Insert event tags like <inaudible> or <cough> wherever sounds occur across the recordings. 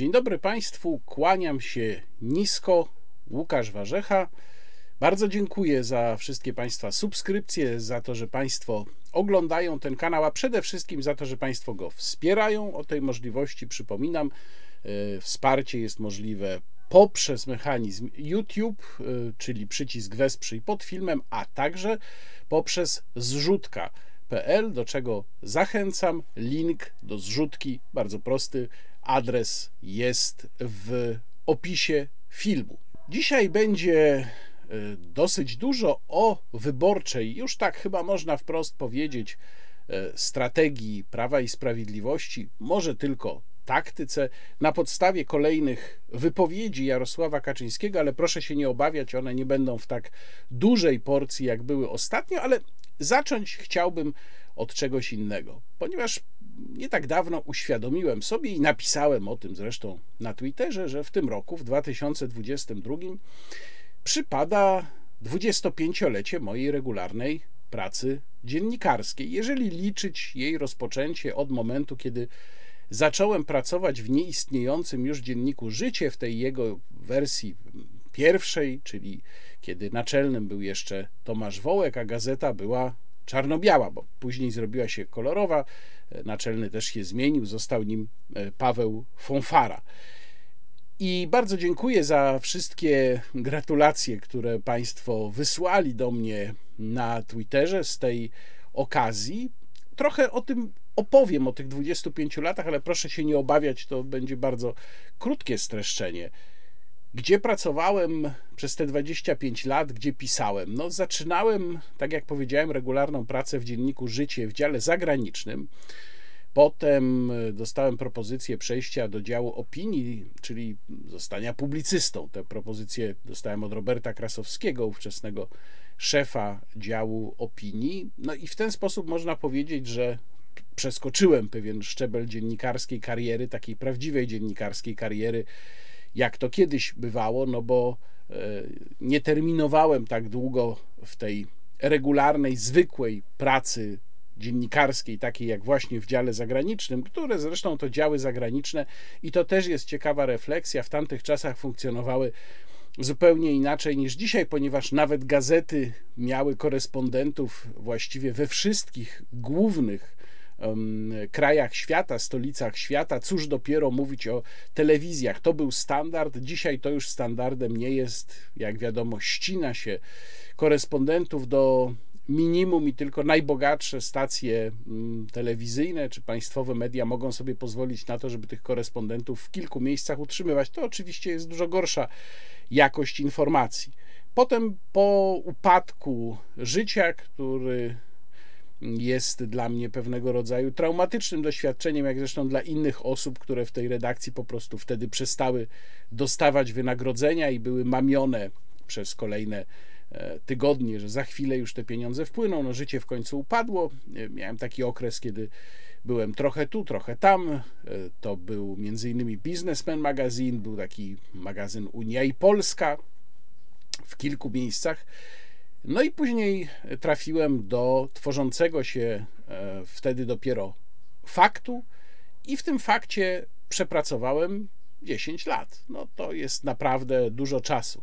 Dzień dobry Państwu, kłaniam się nisko. Łukasz Warzecha. Bardzo dziękuję za wszystkie Państwa subskrypcje, za to, że Państwo oglądają ten kanał, a przede wszystkim za to, że Państwo go wspierają. O tej możliwości przypominam. e, Wsparcie jest możliwe poprzez mechanizm YouTube, e, czyli przycisk wesprzyj pod filmem, a także poprzez zrzutka.pl, do czego zachęcam. Link do zrzutki, bardzo prosty, adres jest w opisie filmu. Dzisiaj będzie e, dosyć dużo o wyborczej, już tak chyba można wprost powiedzieć, e, strategii Prawa i Sprawiedliwości, może tylko taktyce, na podstawie kolejnych wypowiedzi Jarosława Kaczyńskiego, ale proszę się nie obawiać, one nie będą w tak dużej porcji, jak były ostatnio, ale zacząć chciałbym od czegoś innego, ponieważ nie tak dawno uświadomiłem sobie i napisałem o tym zresztą na Twitterze, że w tym roku, w 2022, przypada 25-lecie mojej regularnej pracy dziennikarskiej. Jeżeli liczyć jej rozpoczęcie od momentu, kiedy zacząłem pracować w nieistniejącym już dzienniku Życie, w tej jego wersji pierwszej, czyli kiedy naczelnym był jeszcze Tomasz Wołek, a gazeta była czarno-biała, bo później zrobiła się kolorowa. Naczelny też się zmienił, został nim e, Paweł Fonfara. I bardzo dziękuję za wszystkie gratulacje, które Państwo wysłali do mnie na Twitterze z tej okazji. Trochę o tym opowiem, o tych 25 latach, ale proszę się nie obawiać, to będzie bardzo krótkie streszczenie. Gdzie pracowałem przez te 25 lat, gdzie pisałem? No, zaczynałem, tak jak powiedziałem, regularną pracę w dzienniku Życie w dziale zagranicznym. Potem dostałem propozycję przejścia do działu opinii, czyli zostania publicystą. Te propozycje dostałem od Roberta Krasowskiego, ówczesnego szefa działu opinii. No i w ten sposób można powiedzieć, że przeskoczyłem pewien szczebel dziennikarskiej kariery, takiej prawdziwej dziennikarskiej kariery, jak to kiedyś bywało, no bo e, nie terminowałem tak długo w tej regularnej, zwykłej pracy dziennikarskiej, takiej jak właśnie w dziale zagranicznym, które zresztą to działy zagraniczne i to też jest ciekawa refleksja, w tamtych czasach funkcjonowały zupełnie inaczej niż dzisiaj, ponieważ nawet gazety miały korespondentów właściwie we wszystkich głównych krajach świata, stolicach świata. Cóż dopiero mówić o telewizjach. To był standard. Dzisiaj to już standardem nie jest. Jak wiadomo, ścina się korespondentów do minimum i tylko najbogatsze stacje telewizyjne czy państwowe media mogą sobie pozwolić na to, żeby tych korespondentów w kilku miejscach utrzymywać. To oczywiście jest dużo gorsza jakość informacji. Potem po upadku życia, który jest dla mnie pewnego rodzaju traumatycznym doświadczeniem, jak zresztą dla innych osób, które w tej redakcji po prostu wtedy przestały dostawać wynagrodzenia i były mamione przez kolejne e, tygodnie, że za chwilę już te pieniądze wpłyną. No, życie w końcu upadło. E, miałem taki okres, kiedy byłem trochę tu, trochę tam. E, to był innymi Businessman Magazine, był taki magazyn Unia i Polska w kilku miejscach. No i później trafiłem do tworzącego się e, wtedy dopiero faktu, i w tym fakcie przepracowałem 10 lat. No to jest naprawdę dużo czasu.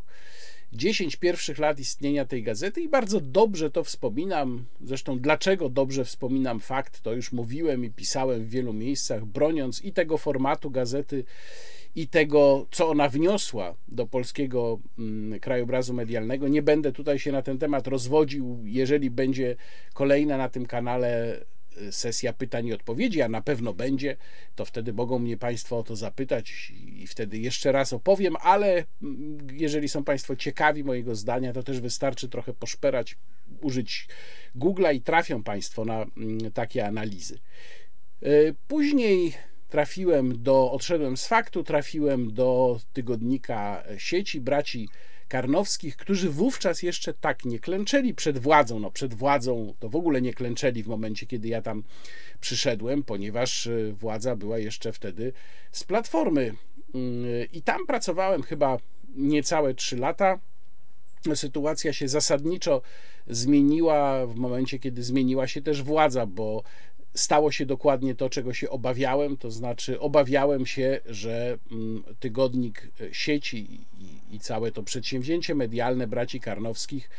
10 pierwszych lat istnienia tej gazety i bardzo dobrze to wspominam. Zresztą, dlaczego dobrze wspominam fakt, to już mówiłem i pisałem w wielu miejscach, broniąc i tego formatu gazety, i tego, co ona wniosła do polskiego mm, krajobrazu medialnego. Nie będę tutaj się na ten temat rozwodził. Jeżeli będzie kolejna na tym kanale y, sesja pytań i odpowiedzi, a na pewno będzie, to wtedy mogą mnie Państwo o to zapytać i wtedy jeszcze raz opowiem, ale mm, jeżeli są Państwo ciekawi mojego zdania, to też wystarczy trochę poszperać, użyć Google'a i trafią Państwo na mm, takie analizy. Y, później trafiłem do, odszedłem z faktu, trafiłem do tygodnika sieci braci Karnowskich, którzy wówczas jeszcze tak nie klęczeli przed władzą. No, przed władzą to w ogóle nie klęczeli w momencie, kiedy ja tam przyszedłem, ponieważ e, władza była jeszcze wtedy z platformy. Mm, I tam pracowałem chyba niecałe 3 lata. Sytuacja się zasadniczo zmieniła w momencie, kiedy zmieniła się też władza, bo stało się dokładnie to, czego się obawiałem, to znaczy obawiałem się, że mm, tygodnik e, sieci i, całe to przedsięwzięcie medialne braci Karnowskich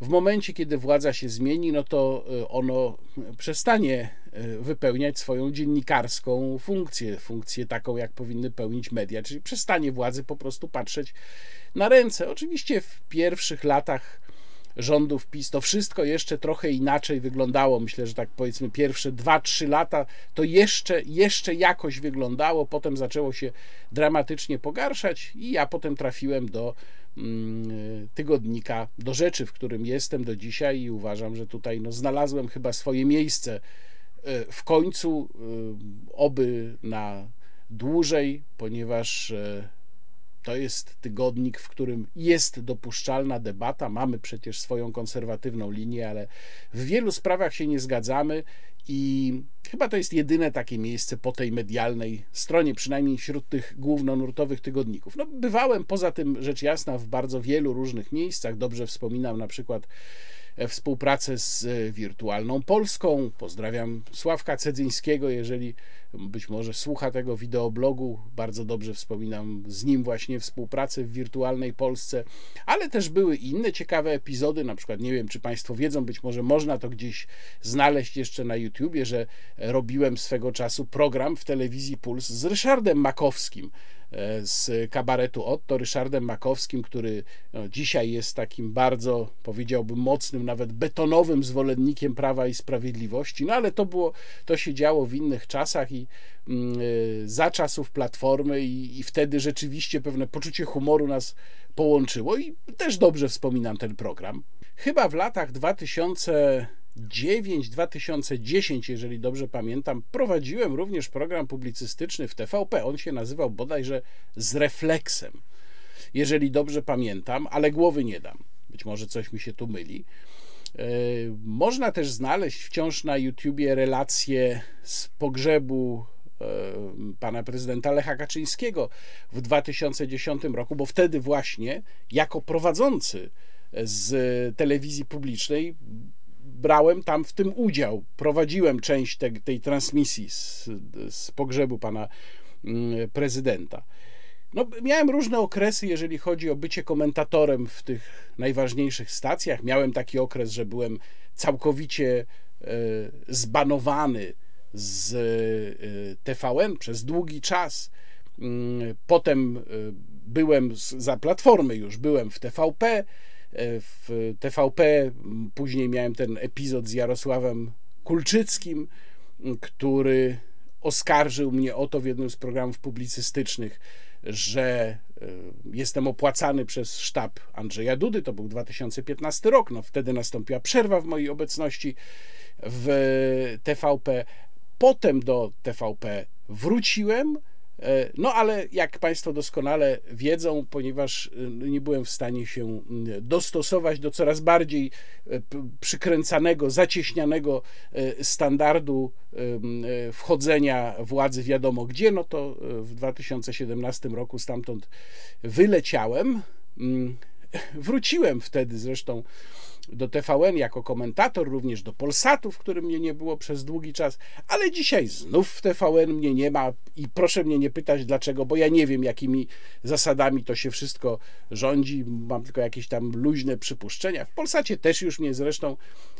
w momencie, kiedy władza się zmieni, no to e, ono przestanie e, wypełniać swoją dziennikarską funkcję, funkcję taką, jak powinny pełnić media, czyli przestanie władzy po prostu patrzeć na ręce. Oczywiście w pierwszych latach rządów PiS, to wszystko jeszcze trochę inaczej wyglądało. Myślę, że tak powiedzmy pierwsze 2-3 lata to jeszcze, jeszcze jakoś wyglądało, potem zaczęło się dramatycznie pogarszać i ja potem trafiłem do mm, tygodnika, do rzeczy, w którym jestem do dzisiaj i uważam, że tutaj no, znalazłem chyba swoje miejsce e, w końcu, e, oby na dłużej, ponieważ e, to jest tygodnik, w którym jest dopuszczalna debata. Mamy przecież swoją konserwatywną linię, ale w wielu sprawach się nie zgadzamy i chyba to jest jedyne takie miejsce po tej medialnej stronie, przynajmniej wśród tych głównonurtowych tygodników. No, bywałem poza tym, rzecz jasna, w bardzo wielu różnych miejscach. Dobrze wspominam na przykład E, współpracę z e, Wirtualną Polską. Pozdrawiam Sławka Cedzyńskiego, jeżeli być może słucha tego wideoblogu. Bardzo dobrze wspominam z nim właśnie współpracę w Wirtualnej Polsce, ale też były inne ciekawe epizody, na przykład nie wiem, czy Państwo wiedzą, być może można to gdzieś znaleźć jeszcze na YouTubie, że robiłem swego czasu program w telewizji Puls z Ryszardem Makowskim E, z kabaretu Otto, Ryszardem Makowskim, który no, dzisiaj jest takim bardzo, powiedziałbym, mocnym, nawet betonowym zwolennikiem Prawa i Sprawiedliwości. No ale to było, to się działo w innych czasach i e, za czasów Platformy i, i wtedy rzeczywiście pewne poczucie humoru nas połączyło i też dobrze wspominam ten program. Chyba w latach 2000 2009-2010, jeżeli dobrze pamiętam, prowadziłem również program publicystyczny w TVP. On się nazywał bodajże Z refleksem, jeżeli dobrze pamiętam, ale głowy nie dam. Być może coś mi się tu myli. E, można też znaleźć wciąż na YouTubie relacje z pogrzebu e, pana prezydenta Lecha Kaczyńskiego w 2010 roku, bo wtedy właśnie jako prowadzący z telewizji publicznej brałem tam w tym udział. Prowadziłem część te, tej transmisji z, z pogrzebu pana mm, prezydenta. No, miałem różne okresy, jeżeli chodzi o bycie komentatorem w tych najważniejszych stacjach. Miałem taki okres, że byłem całkowicie e, zbanowany z e, TVN przez długi czas. Mm, potem e, byłem za platformy, już byłem w TVP w TVP. Później miałem ten epizod z Jarosławem Kulczyckim, który oskarżył mnie o to w jednym z programów publicystycznych, że e, jestem opłacany przez sztab Andrzeja Dudy. To był 2015 rok. No, wtedy nastąpiła przerwa w mojej obecności w TVP. Potem do TVP wróciłem E, no ale jak Państwo doskonale wiedzą, ponieważ e, nie byłem w stanie się dostosować do coraz bardziej e, przykręcanego, zacieśnianego standardu wchodzenia władzy wiadomo gdzie, no to w 2017 roku stamtąd wyleciałem. <laughs> Wróciłem wtedy zresztą do TVN jako komentator, również do Polsatu, w którym mnie nie było przez długi czas, ale dzisiaj znów w TVN mnie nie ma i proszę mnie nie pytać dlaczego, bo ja nie wiem jakimi zasadami to się wszystko rządzi, mam tylko jakieś tam luźne przypuszczenia. W Polsacie też już mnie zresztą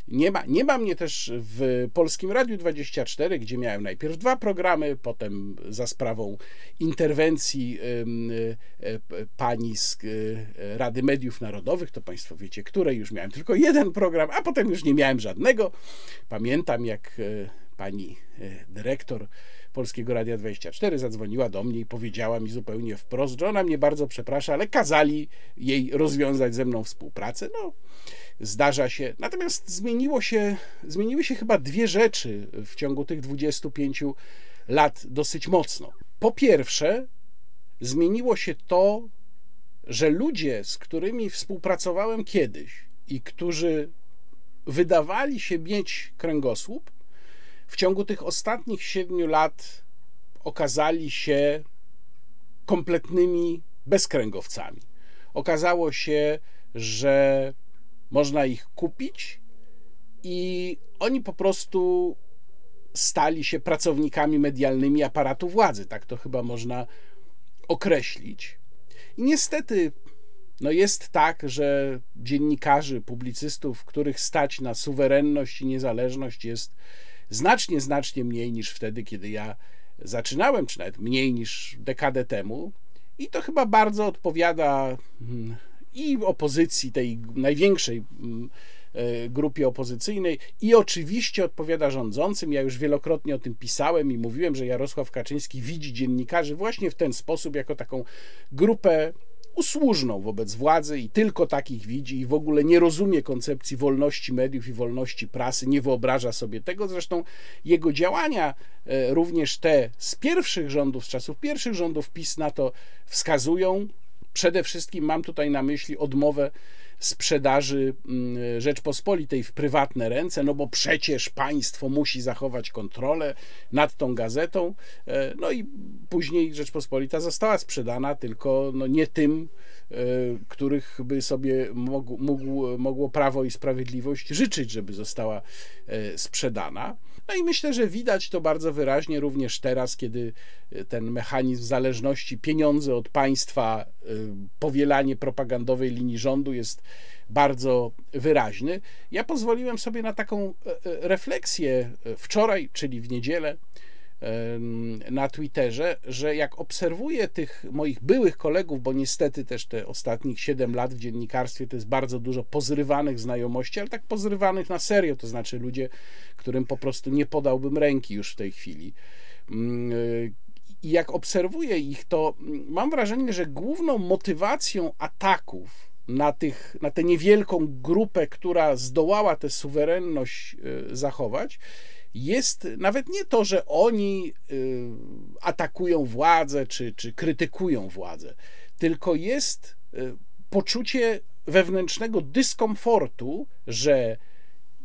nie ma. Nie ma mnie też w Polskim Radiu 24, gdzie miałem najpierw dwa programy, potem za sprawą interwencji e, e, pani z e, Rady Mediów Narodowych, to Państwo wiecie, które już miałem tylko jeden program, a potem już nie miałem żadnego. Pamiętam, jak e, pani e, dyrektor Polskiego Radia 24 zadzwoniła do mnie i powiedziała mi zupełnie wprost, że ona mnie bardzo przeprasza, ale kazali jej rozwiązać ze mną współpracę. No, zdarza się. Natomiast zmieniło się, zmieniły się chyba dwie rzeczy w ciągu tych 25 lat dosyć mocno. Po pierwsze, zmieniło się to, że ludzie, z którymi współpracowałem kiedyś, i którzy wydawali się mieć kręgosłup, w ciągu tych ostatnich siedmiu lat okazali się kompletnymi bezkręgowcami. Okazało się, że można ich kupić i oni po prostu stali się pracownikami medialnymi aparatu władzy. Tak to chyba można określić. I niestety no jest tak, że dziennikarzy, publicystów, których stać na suwerenność i niezależność jest znacznie, znacznie mniej niż wtedy, kiedy ja zaczynałem, czy nawet mniej niż dekadę temu. I to chyba bardzo odpowiada mm, i opozycji, tej największej mm, e, grupie opozycyjnej i oczywiście odpowiada rządzącym. Ja już wielokrotnie o tym pisałem i mówiłem, że Jarosław Kaczyński widzi dziennikarzy właśnie w ten sposób, jako taką grupę usłużną wobec władzy i tylko takich widzi i w ogóle nie rozumie koncepcji wolności mediów i wolności prasy, nie wyobraża sobie tego. Zresztą jego działania, e, również te z pierwszych rządów, z czasów pierwszych rządów PiS na to wskazują. Przede wszystkim mam tutaj na myśli odmowę sprzedaży mm, Rzeczpospolitej w prywatne ręce, no bo przecież państwo musi zachować kontrolę nad tą gazetą. E, no i później Rzeczpospolita została sprzedana, tylko no nie tym, e, których by sobie mógł, mógł, mogło Prawo i Sprawiedliwość życzyć, żeby została e, sprzedana. No i myślę, że widać to bardzo wyraźnie również teraz, kiedy ten mechanizm zależności, pieniądze od państwa, powielanie propagandowej linii rządu jest bardzo wyraźny. Ja pozwoliłem sobie na taką e, e, refleksję e, wczoraj, czyli w niedzielę, na Twitterze, że jak obserwuję tych moich byłych kolegów, bo niestety też te ostatnich 7 lat w dziennikarstwie to jest bardzo dużo pozrywanych znajomości, ale tak pozrywanych na serio, to znaczy ludzie, którym po prostu nie podałbym ręki już w tej chwili. Mm, I jak obserwuję ich, to mam wrażenie, że główną motywacją ataków na, tych, na tę niewielką grupę, która zdołała tę suwerenność y, zachować, jest nawet nie to, że oni y, atakują władzę czy, czy krytykują władzę, tylko jest y, poczucie wewnętrznego dyskomfortu, że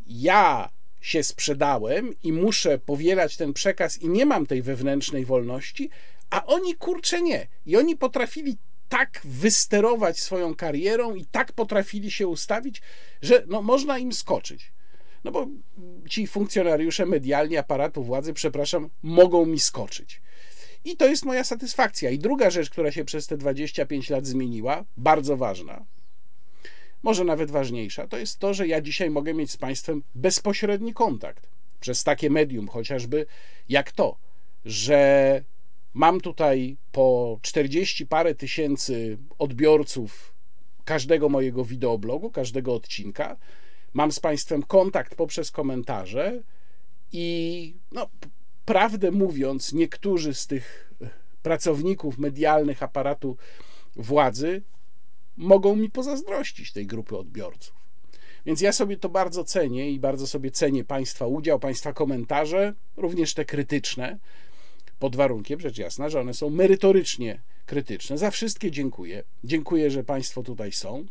ja się sprzedałem i muszę powielać ten przekaz i nie mam tej wewnętrznej wolności, a oni kurczę nie. I oni potrafili tak wysterować swoją karierą i tak potrafili się ustawić, że no, można im skoczyć. No bo ci funkcjonariusze medialni aparatu władzy, przepraszam, mogą mi skoczyć. I to jest moja satysfakcja. I druga rzecz, która się przez te 25 lat zmieniła, bardzo ważna, może nawet ważniejsza, to jest to, że ja dzisiaj mogę mieć z Państwem bezpośredni kontakt przez takie medium, chociażby jak to, że Mam tutaj po 40 parę tysięcy odbiorców każdego mojego wideoblogu, każdego odcinka. Mam z Państwem kontakt poprzez komentarze i no, prawdę mówiąc, niektórzy z tych pracowników medialnych aparatu władzy mogą mi pozazdrościć tej grupy odbiorców. Więc ja sobie to bardzo cenię i bardzo sobie cenię Państwa udział, Państwa komentarze, również te krytyczne pod warunkiem, rzecz jasna, że one są merytorycznie krytyczne. Za wszystkie dziękuję. Dziękuję, że Państwo tutaj są.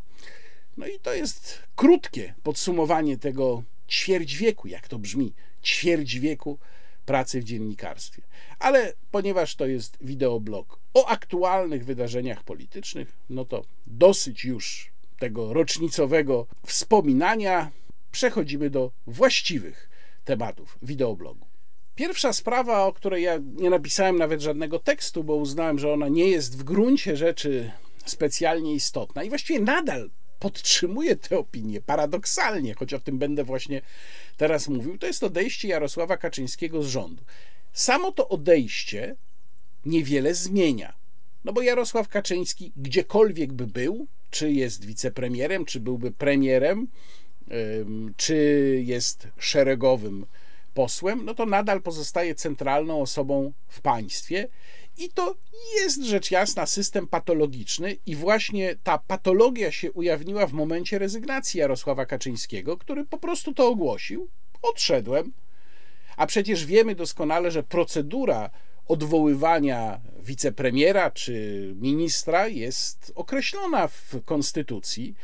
No i to jest krótkie podsumowanie tego ćwierć wieku, jak to brzmi, ćwierć wieku pracy w dziennikarstwie. Ale ponieważ to jest wideoblog o aktualnych wydarzeniach politycznych, no to dosyć już tego rocznicowego wspominania. Przechodzimy do właściwych tematów wideoblogu. Pierwsza sprawa, o której ja nie napisałem nawet żadnego tekstu, bo uznałem, że ona nie jest w gruncie rzeczy specjalnie istotna i właściwie nadal podtrzymuję tę opinię paradoksalnie, choć o tym będę właśnie teraz mówił, to jest odejście Jarosława Kaczyńskiego z rządu. Samo to odejście niewiele zmienia. No bo Jarosław Kaczyński gdziekolwiek by był, czy jest wicepremierem, czy byłby premierem, czy jest szeregowym posłem, no to nadal pozostaje centralną osobą w państwie. I to jest rzecz jasna system patologiczny, i właśnie ta patologia się ujawniła w momencie rezygnacji Jarosława Kaczyńskiego, który po prostu to ogłosił. Odszedłem. A przecież wiemy doskonale, że procedura odwoływania wicepremiera czy ministra jest określona w konstytucji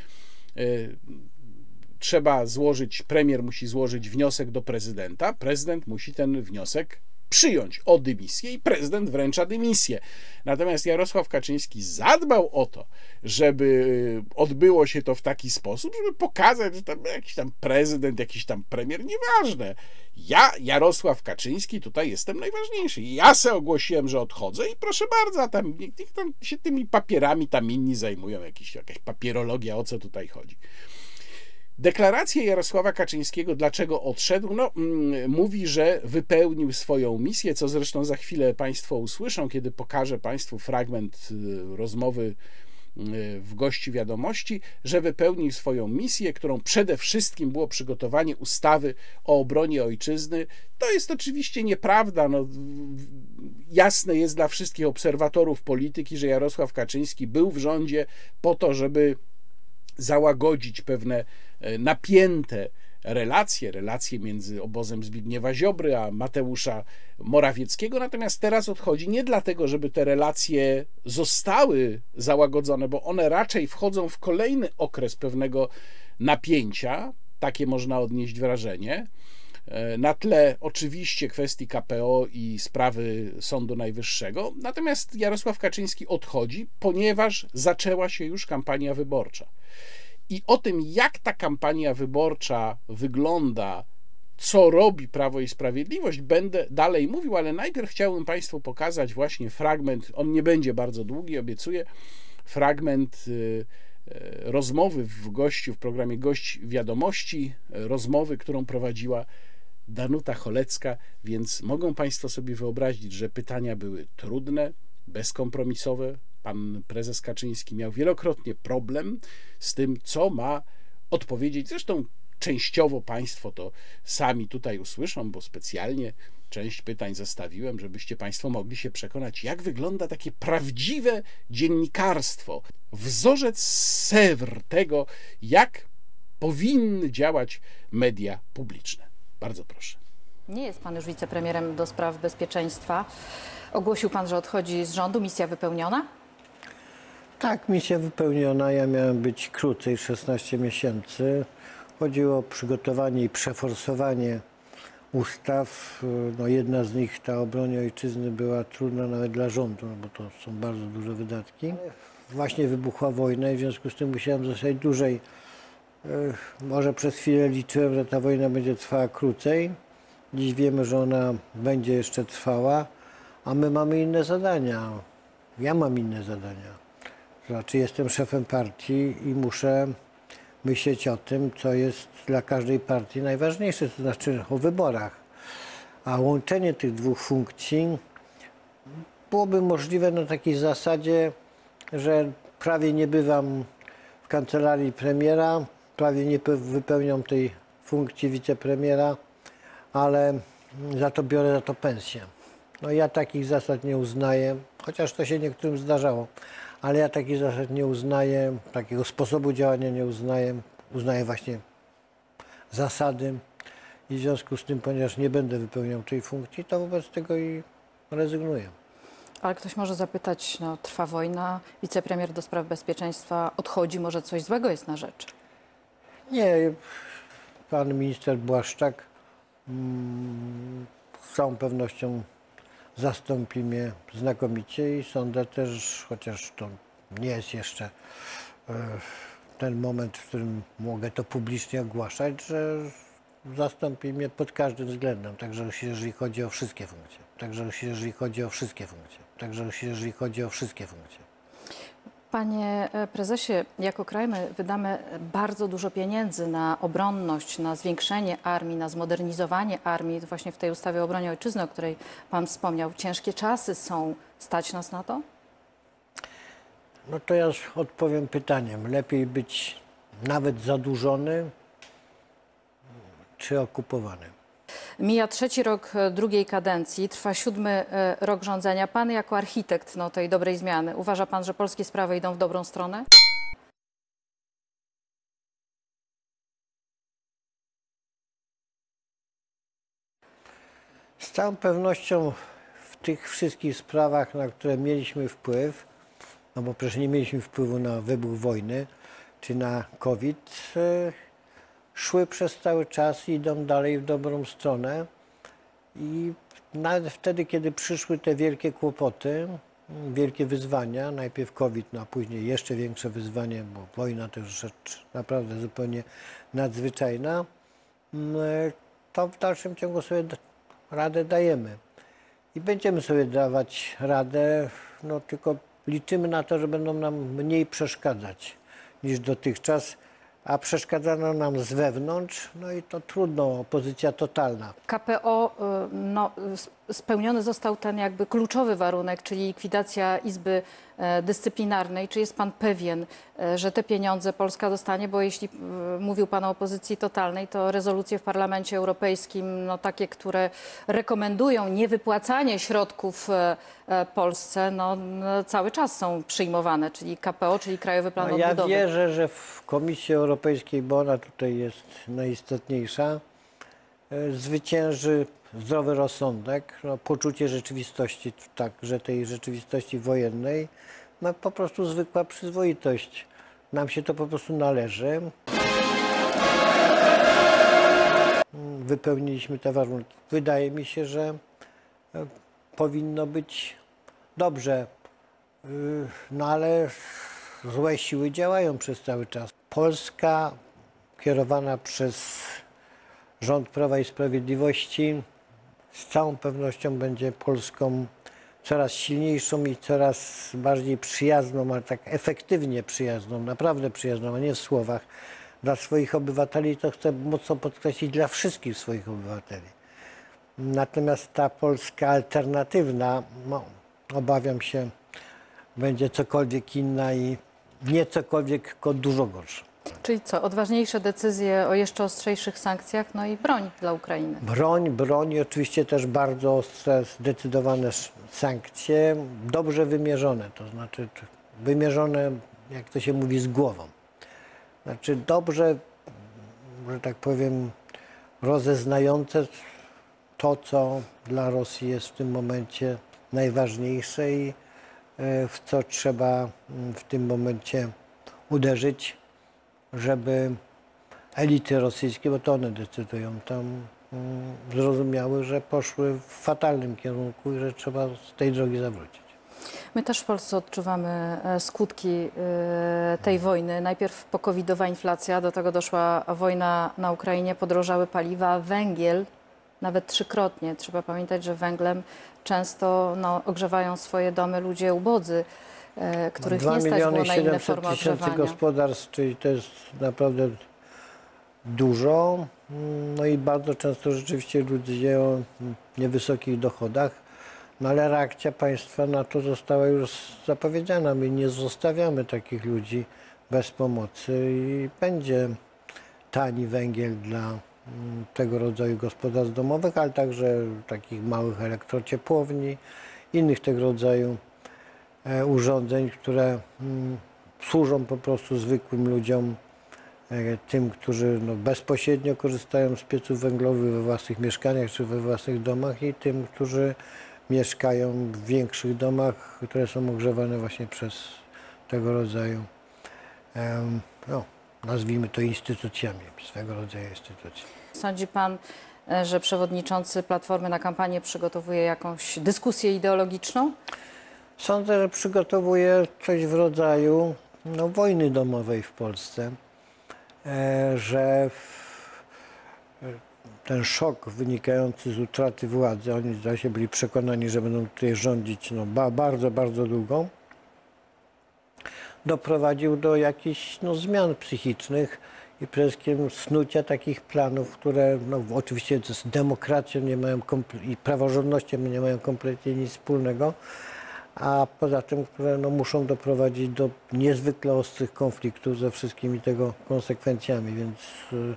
trzeba złożyć, premier musi złożyć wniosek do prezydenta, prezydent musi ten wniosek przyjąć o dymisję i prezydent wręcza dymisję. Natomiast Jarosław Kaczyński zadbał o to, żeby odbyło się to w taki sposób, żeby pokazać, że tam jakiś tam prezydent, jakiś tam premier, nieważne. Ja, Jarosław Kaczyński, tutaj jestem najważniejszy. Ja se ogłosiłem, że odchodzę i proszę bardzo, tam, niech tam się tymi papierami tam inni zajmują, jakiś, jakaś papierologia, o co tutaj chodzi. Deklaracja Jarosława Kaczyńskiego, dlaczego odszedł, no, mm, mówi, że wypełnił swoją misję, co zresztą za chwilę Państwo usłyszą, kiedy pokażę Państwu fragment y, rozmowy y, w gości wiadomości, że wypełnił swoją misję, którą przede wszystkim było przygotowanie ustawy o obronie ojczyzny. To jest oczywiście nieprawda. No, jasne jest dla wszystkich obserwatorów polityki, że Jarosław Kaczyński był w rządzie po to, żeby załagodzić pewne e, napięte relacje, relacje między obozem Zbigniewa Ziobry a Mateusza Morawieckiego, natomiast teraz odchodzi nie dlatego, żeby te relacje zostały załagodzone, bo one raczej wchodzą w kolejny okres pewnego napięcia, takie można odnieść wrażenie, na tle oczywiście kwestii KPO i sprawy Sądu Najwyższego. Natomiast Jarosław Kaczyński odchodzi, ponieważ zaczęła się już kampania wyborcza. I o tym, jak ta kampania wyborcza wygląda, co robi Prawo i Sprawiedliwość, będę dalej mówił, ale najpierw chciałbym Państwu pokazać właśnie fragment, on nie będzie bardzo długi, obiecuję, fragment y, y, rozmowy w gościu, w programie Gość Wiadomości, rozmowy, którą prowadziła Danuta Cholecka, więc mogą Państwo sobie wyobrazić, że pytania były trudne, bezkompromisowe. Pan prezes Kaczyński miał wielokrotnie problem z tym, co ma odpowiedzieć. Zresztą częściowo Państwo to sami tutaj usłyszą, bo specjalnie część pytań zostawiłem, żebyście Państwo mogli się przekonać, jak wygląda takie prawdziwe dziennikarstwo, wzorzec Sewr tego, jak powinny działać media publiczne. Bardzo proszę. Nie jest pan już wicepremierem do spraw bezpieczeństwa. Ogłosił pan, że odchodzi z rządu. Misja wypełniona? Tak, misja wypełniona. Ja miałem być krócej, 16 miesięcy. Chodziło o przygotowanie i przeforsowanie ustaw. No jedna z nich, ta obronie ojczyzny, była trudna nawet dla rządu, no bo to są bardzo duże wydatki. Właśnie wybuchła wojna i w związku z tym musiałem zostać dłużej może przez chwilę liczyłem, że ta wojna będzie trwała krócej. Dziś wiemy, że ona będzie jeszcze trwała, a my mamy inne zadania. Ja mam inne zadania. Znaczy, jestem szefem partii i muszę myśleć o tym, co jest dla każdej partii najważniejsze, to znaczy o wyborach. A łączenie tych dwóch funkcji byłoby możliwe na takiej zasadzie, że prawie nie bywam w kancelarii premiera, prawie nie wypełniam tej funkcji wicepremiera, ale za to biorę za to pensję. No ja takich zasad nie uznaję, chociaż to się niektórym zdarzało, ale ja takich zasad nie uznaję, takiego sposobu działania nie uznaję. Uznaję właśnie zasady i w związku z tym, ponieważ nie będę wypełniał tej funkcji, to wobec tego i rezygnuję. Ale ktoś może zapytać, no trwa wojna, wicepremier do spraw bezpieczeństwa odchodzi, może coś złego jest na rzecz? Nie, pan minister Błaszczak mm, z całą pewnością zastąpi mnie znakomicie i sądzę też, chociaż to nie jest jeszcze e, ten moment, w którym mogę to publicznie ogłaszać, że zastąpi mnie pod każdym względem, także jeżeli chodzi o wszystkie funkcje. Także jeżeli chodzi o wszystkie funkcje. Także jeżeli chodzi o wszystkie funkcje. Panie e, prezesie, jako kraj my wydamy bardzo dużo pieniędzy na obronność, na zwiększenie armii, na zmodernizowanie armii. Właśnie w tej ustawie o obronie ojczyzny, o której Pan wspomniał. Ciężkie czasy są. Stać nas na to? No to ja odpowiem pytaniem. Lepiej być nawet zadłużony czy okupowany? Mija trzeci rok e, drugiej kadencji, trwa siódmy e, rok rządzenia. Pan jako architekt no, tej dobrej zmiany, uważa pan, że polskie sprawy idą w dobrą stronę? Z całą pewnością w tych wszystkich sprawach, na które mieliśmy wpływ, no bo przecież nie mieliśmy wpływu na wybuch wojny czy na COVID, e, szły przez cały czas i idą dalej w dobrą stronę. I nawet wtedy, kiedy przyszły te wielkie kłopoty, wielkie wyzwania, najpierw COVID, no a później jeszcze większe wyzwanie, bo wojna to już rzecz naprawdę zupełnie nadzwyczajna, mm, to w dalszym ciągu sobie radę dajemy. I będziemy sobie dawać radę, no tylko liczymy na to, że będą nam mniej przeszkadzać niż dotychczas, a przeszkadzano nam z wewnątrz, no i to trudno, opozycja totalna. KPO y, no, s- spełniony został ten jakby kluczowy warunek, czyli likwidacja Izby e, Dyscyplinarnej. Czy jest pan pewien, e, że te pieniądze Polska dostanie? Bo jeśli y, mówił pan o opozycji totalnej, to rezolucje w Parlamencie Europejskim, no, takie, które rekomendują niewypłacanie środków e, e, Polsce, no, no, cały czas są przyjmowane, czyli KPO, czyli Krajowy Plan No ja Odbudowy. wierzę, że w Komisji Europejskiej, bo ona tutaj jest najistotniejsza, e, zwycięży zdrowy rozsądek, no, poczucie rzeczywistości, także tej rzeczywistości wojennej, no po prostu zwykła przyzwoitość. Nam się to po prostu należy. Wypełniliśmy te warunki. Wydaje mi się, że e, powinno być dobrze. Y, No ale złe siły działają przez cały czas. Polska kierowana przez rząd Prawa i Sprawiedliwości z całą pewnością będzie Polską coraz silniejszą i coraz bardziej przyjazną, ale tak efektywnie przyjazną, naprawdę przyjazną, a nie w słowach, dla swoich obywateli. To chcę mocno podkreślić dla wszystkich swoich obywateli. Natomiast ta Polska alternatywna, no, obawiam się, będzie cokolwiek inna i nie cokolwiek, tylko dużo gorsza. Czyli co, odważniejsze decyzje o jeszcze ostrzejszych sankcjach, no i broń dla Ukrainy. Broń, broń i oczywiście też bardzo ostre, zdecydowane sankcje, dobrze wymierzone, to znaczy wymierzone, jak to się mówi, z głową. Znaczy dobrze, że tak powiem, rozeznające to, co dla Rosji jest w tym momencie najważniejsze i e, w co trzeba w tym momencie uderzyć, żeby elity rosyjskie, bo to one decydują tam, mm, zrozumiały, że poszły w fatalnym kierunku i że trzeba z tej drogi zawrócić. My też w Polsce odczuwamy e, skutki e, tej wojny. Najpierw pokowidowa inflacja, do tego doszła wojna na Ukrainie, podrożały paliwa, węgiel nawet trzykrotnie. Trzeba pamiętać, że węglem często no, ogrzewają swoje domy ludzie ubodzy, których 2 nie stać było miliony na inne 700 formy tysięcy ogrzewania. gospodarstw, czyli to jest naprawdę dużo. No i bardzo często rzeczywiście ludzie o niewysokich dochodach, no ale reakcja państwa na to została już zapowiedziana. My nie zostawiamy takich ludzi bez pomocy i będzie tani węgiel dla mm, tego rodzaju gospodarstw domowych, ale także takich małych elektrociepłowni, innych tego rodzaju e, urządzeń, które mm, służą po prostu zwykłym ludziom, e, tym, którzy no, bezpośrednio korzystają z pieców węglowych we własnych mieszkaniach czy we własnych domach i tym, którzy mieszkają w większych domach, które są ogrzewane właśnie przez tego rodzaju, no, nazwijmy to instytucjami, swego rodzaju instytucje. Sądzi pan, e, że przewodniczący Platformy na kampanię przygotowuje jakąś dyskusję ideologiczną? Sądzę, że przygotowuje coś w rodzaju no, wojny domowej w Polsce, e, że e, ten szok wynikający z utraty władzy, oni zdaje się byli przekonani, że będą tutaj rządzić no, ba, bardzo, bardzo długo, doprowadził do jakichś no, zmian psychicznych i przede wszystkim snucia takich planów, które no, oczywiście z demokracją nie mają i praworządnością nie mają kompletnie nic wspólnego, a poza tym, które no, muszą doprowadzić do niezwykle ostrych konfliktów ze wszystkimi tego konsekwencjami, więc y,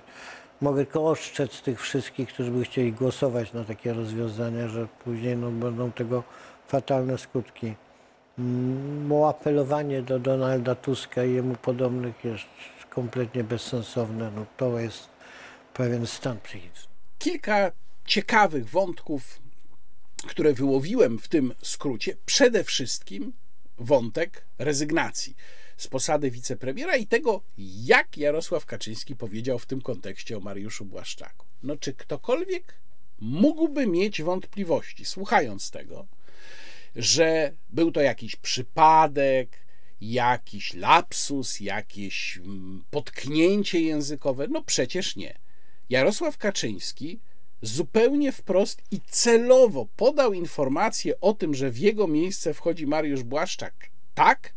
mogę tylko ostrzec tych wszystkich, którzy by chcieli głosować na takie rozwiązania, że później no, będą tego fatalne skutki. Mm, Bo apelowanie do Donalda Tuska i jemu podobnych jest kompletnie bezsensowne. No, to jest pewien stan psychiczny. kilka ciekawych wątków, które wyłowiłem w tym skrócie. Przede wszystkim wątek rezygnacji z posady wicepremiera i tego, jak Jarosław Kaczyński powiedział w tym kontekście o Mariuszu Błaszczaku. No, czy ktokolwiek mógłby mieć wątpliwości, słuchając tego, że był to jakiś przypadek, jakiś lapsus, jakieś mm, potknięcie językowe. No przecież nie. Jarosław Kaczyński zupełnie wprost i celowo podał informację o tym, że w jego miejsce wchodzi Mariusz Błaszczak tak,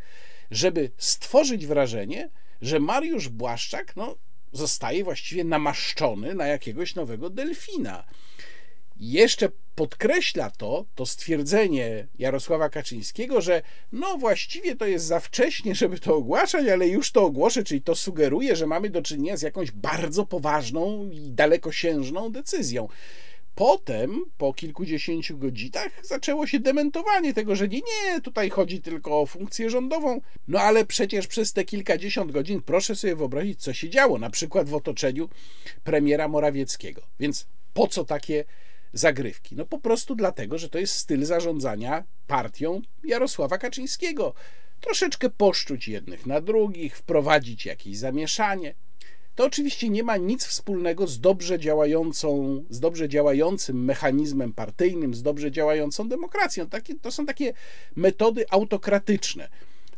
żeby stworzyć wrażenie, że Mariusz Błaszczak no, zostaje właściwie namaszczony na jakiegoś nowego delfina. Jeszcze podkreśla to, to stwierdzenie Jarosława Kaczyńskiego, że no właściwie to jest za wcześnie, żeby to ogłaszać, ale już to ogłoszę, czyli to sugeruje, że mamy do czynienia z jakąś bardzo poważną i dalekosiężną decyzją. Potem, po kilkudziesięciu godzinach, zaczęło się dementowanie tego, że nie, nie, tutaj chodzi tylko o funkcję rządową. No ale przecież przez te kilkadziesiąt godzin proszę sobie wyobrazić, co się działo, na przykład w otoczeniu premiera Morawieckiego. Więc po co takie zagrywki? No po prostu dlatego, że to jest styl zarządzania partią Jarosława Kaczyńskiego. Troszeczkę poszczuć jednych na drugich, wprowadzić jakieś zamieszanie. To oczywiście nie ma nic wspólnego z dobrze działającą, z dobrze działającym mechanizmem partyjnym, z dobrze działającą demokracją. Takie, to są takie metody autokratyczne.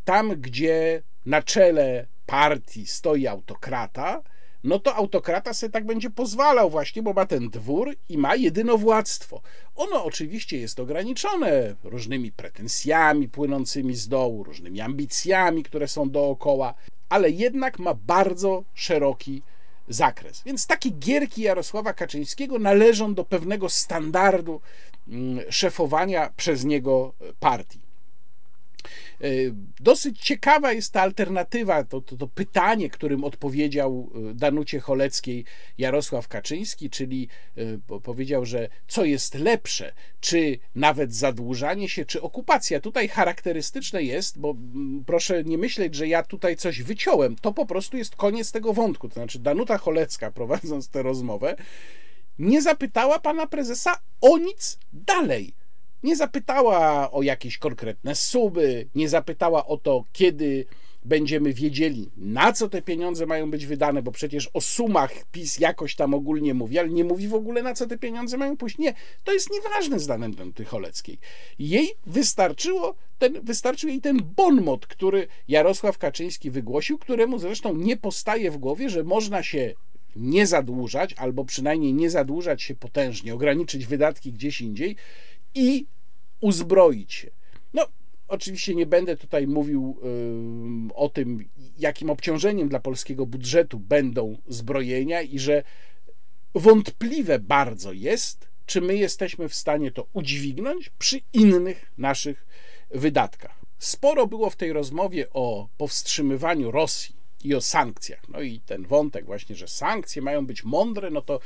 Tam, gdzie na czele partii stoi autokrata, no to autokrata sobie tak będzie pozwalał właśnie, bo ma ten dwór i ma jedynowładztwo. Ono oczywiście jest ograniczone różnymi pretensjami płynącymi z dołu, różnymi ambicjami, które są dookoła, ale jednak ma bardzo szeroki zakres. Więc takie gierki Jarosława Kaczyńskiego należą do pewnego standardu mm, szefowania przez niego partii. E, dosyć ciekawa jest ta alternatywa, to, to, to, pytanie, którym odpowiedział e, Danucie Choleckiej Jarosław Kaczyński, czyli e, powiedział, że co jest lepsze, czy nawet zadłużanie się, czy okupacja. Tutaj charakterystyczne jest, bo proszę nie myśleć, że ja tutaj coś wyciąłem, to po prostu jest koniec tego wątku. To znaczy, Danuta Cholecka, <laughs> prowadząc tę rozmowę, nie zapytała pana prezesa o nic dalej nie zapytała o jakieś konkretne suby, nie zapytała o to, kiedy będziemy wiedzieli, na co te pieniądze mają być wydane, bo przecież o sumach PiS jakoś tam ogólnie mówi, ale nie mówi w ogóle, na co te pieniądze mają pójść. Nie, to jest nieważne zdaniem Tycholeckiej. Jej wystarczyło ten, wystarczył jej ten bonmot, który Jarosław Kaczyński wygłosił, któremu zresztą nie postaje w głowie, że można się nie zadłużać, albo przynajmniej nie zadłużać się potężnie, ograniczyć wydatki gdzieś indziej, i uzbroić się. No, oczywiście nie będę tutaj mówił o tym, jakim obciążeniem dla polskiego budżetu będą zbrojenia i że wątpliwe bardzo jest, czy my jesteśmy w stanie to udźwignąć przy innych naszych wydatkach. Sporo było w tej rozmowie o powstrzymywaniu Rosji i o sankcjach. No i ten wątek właśnie, że sankcje mają być mądre, no to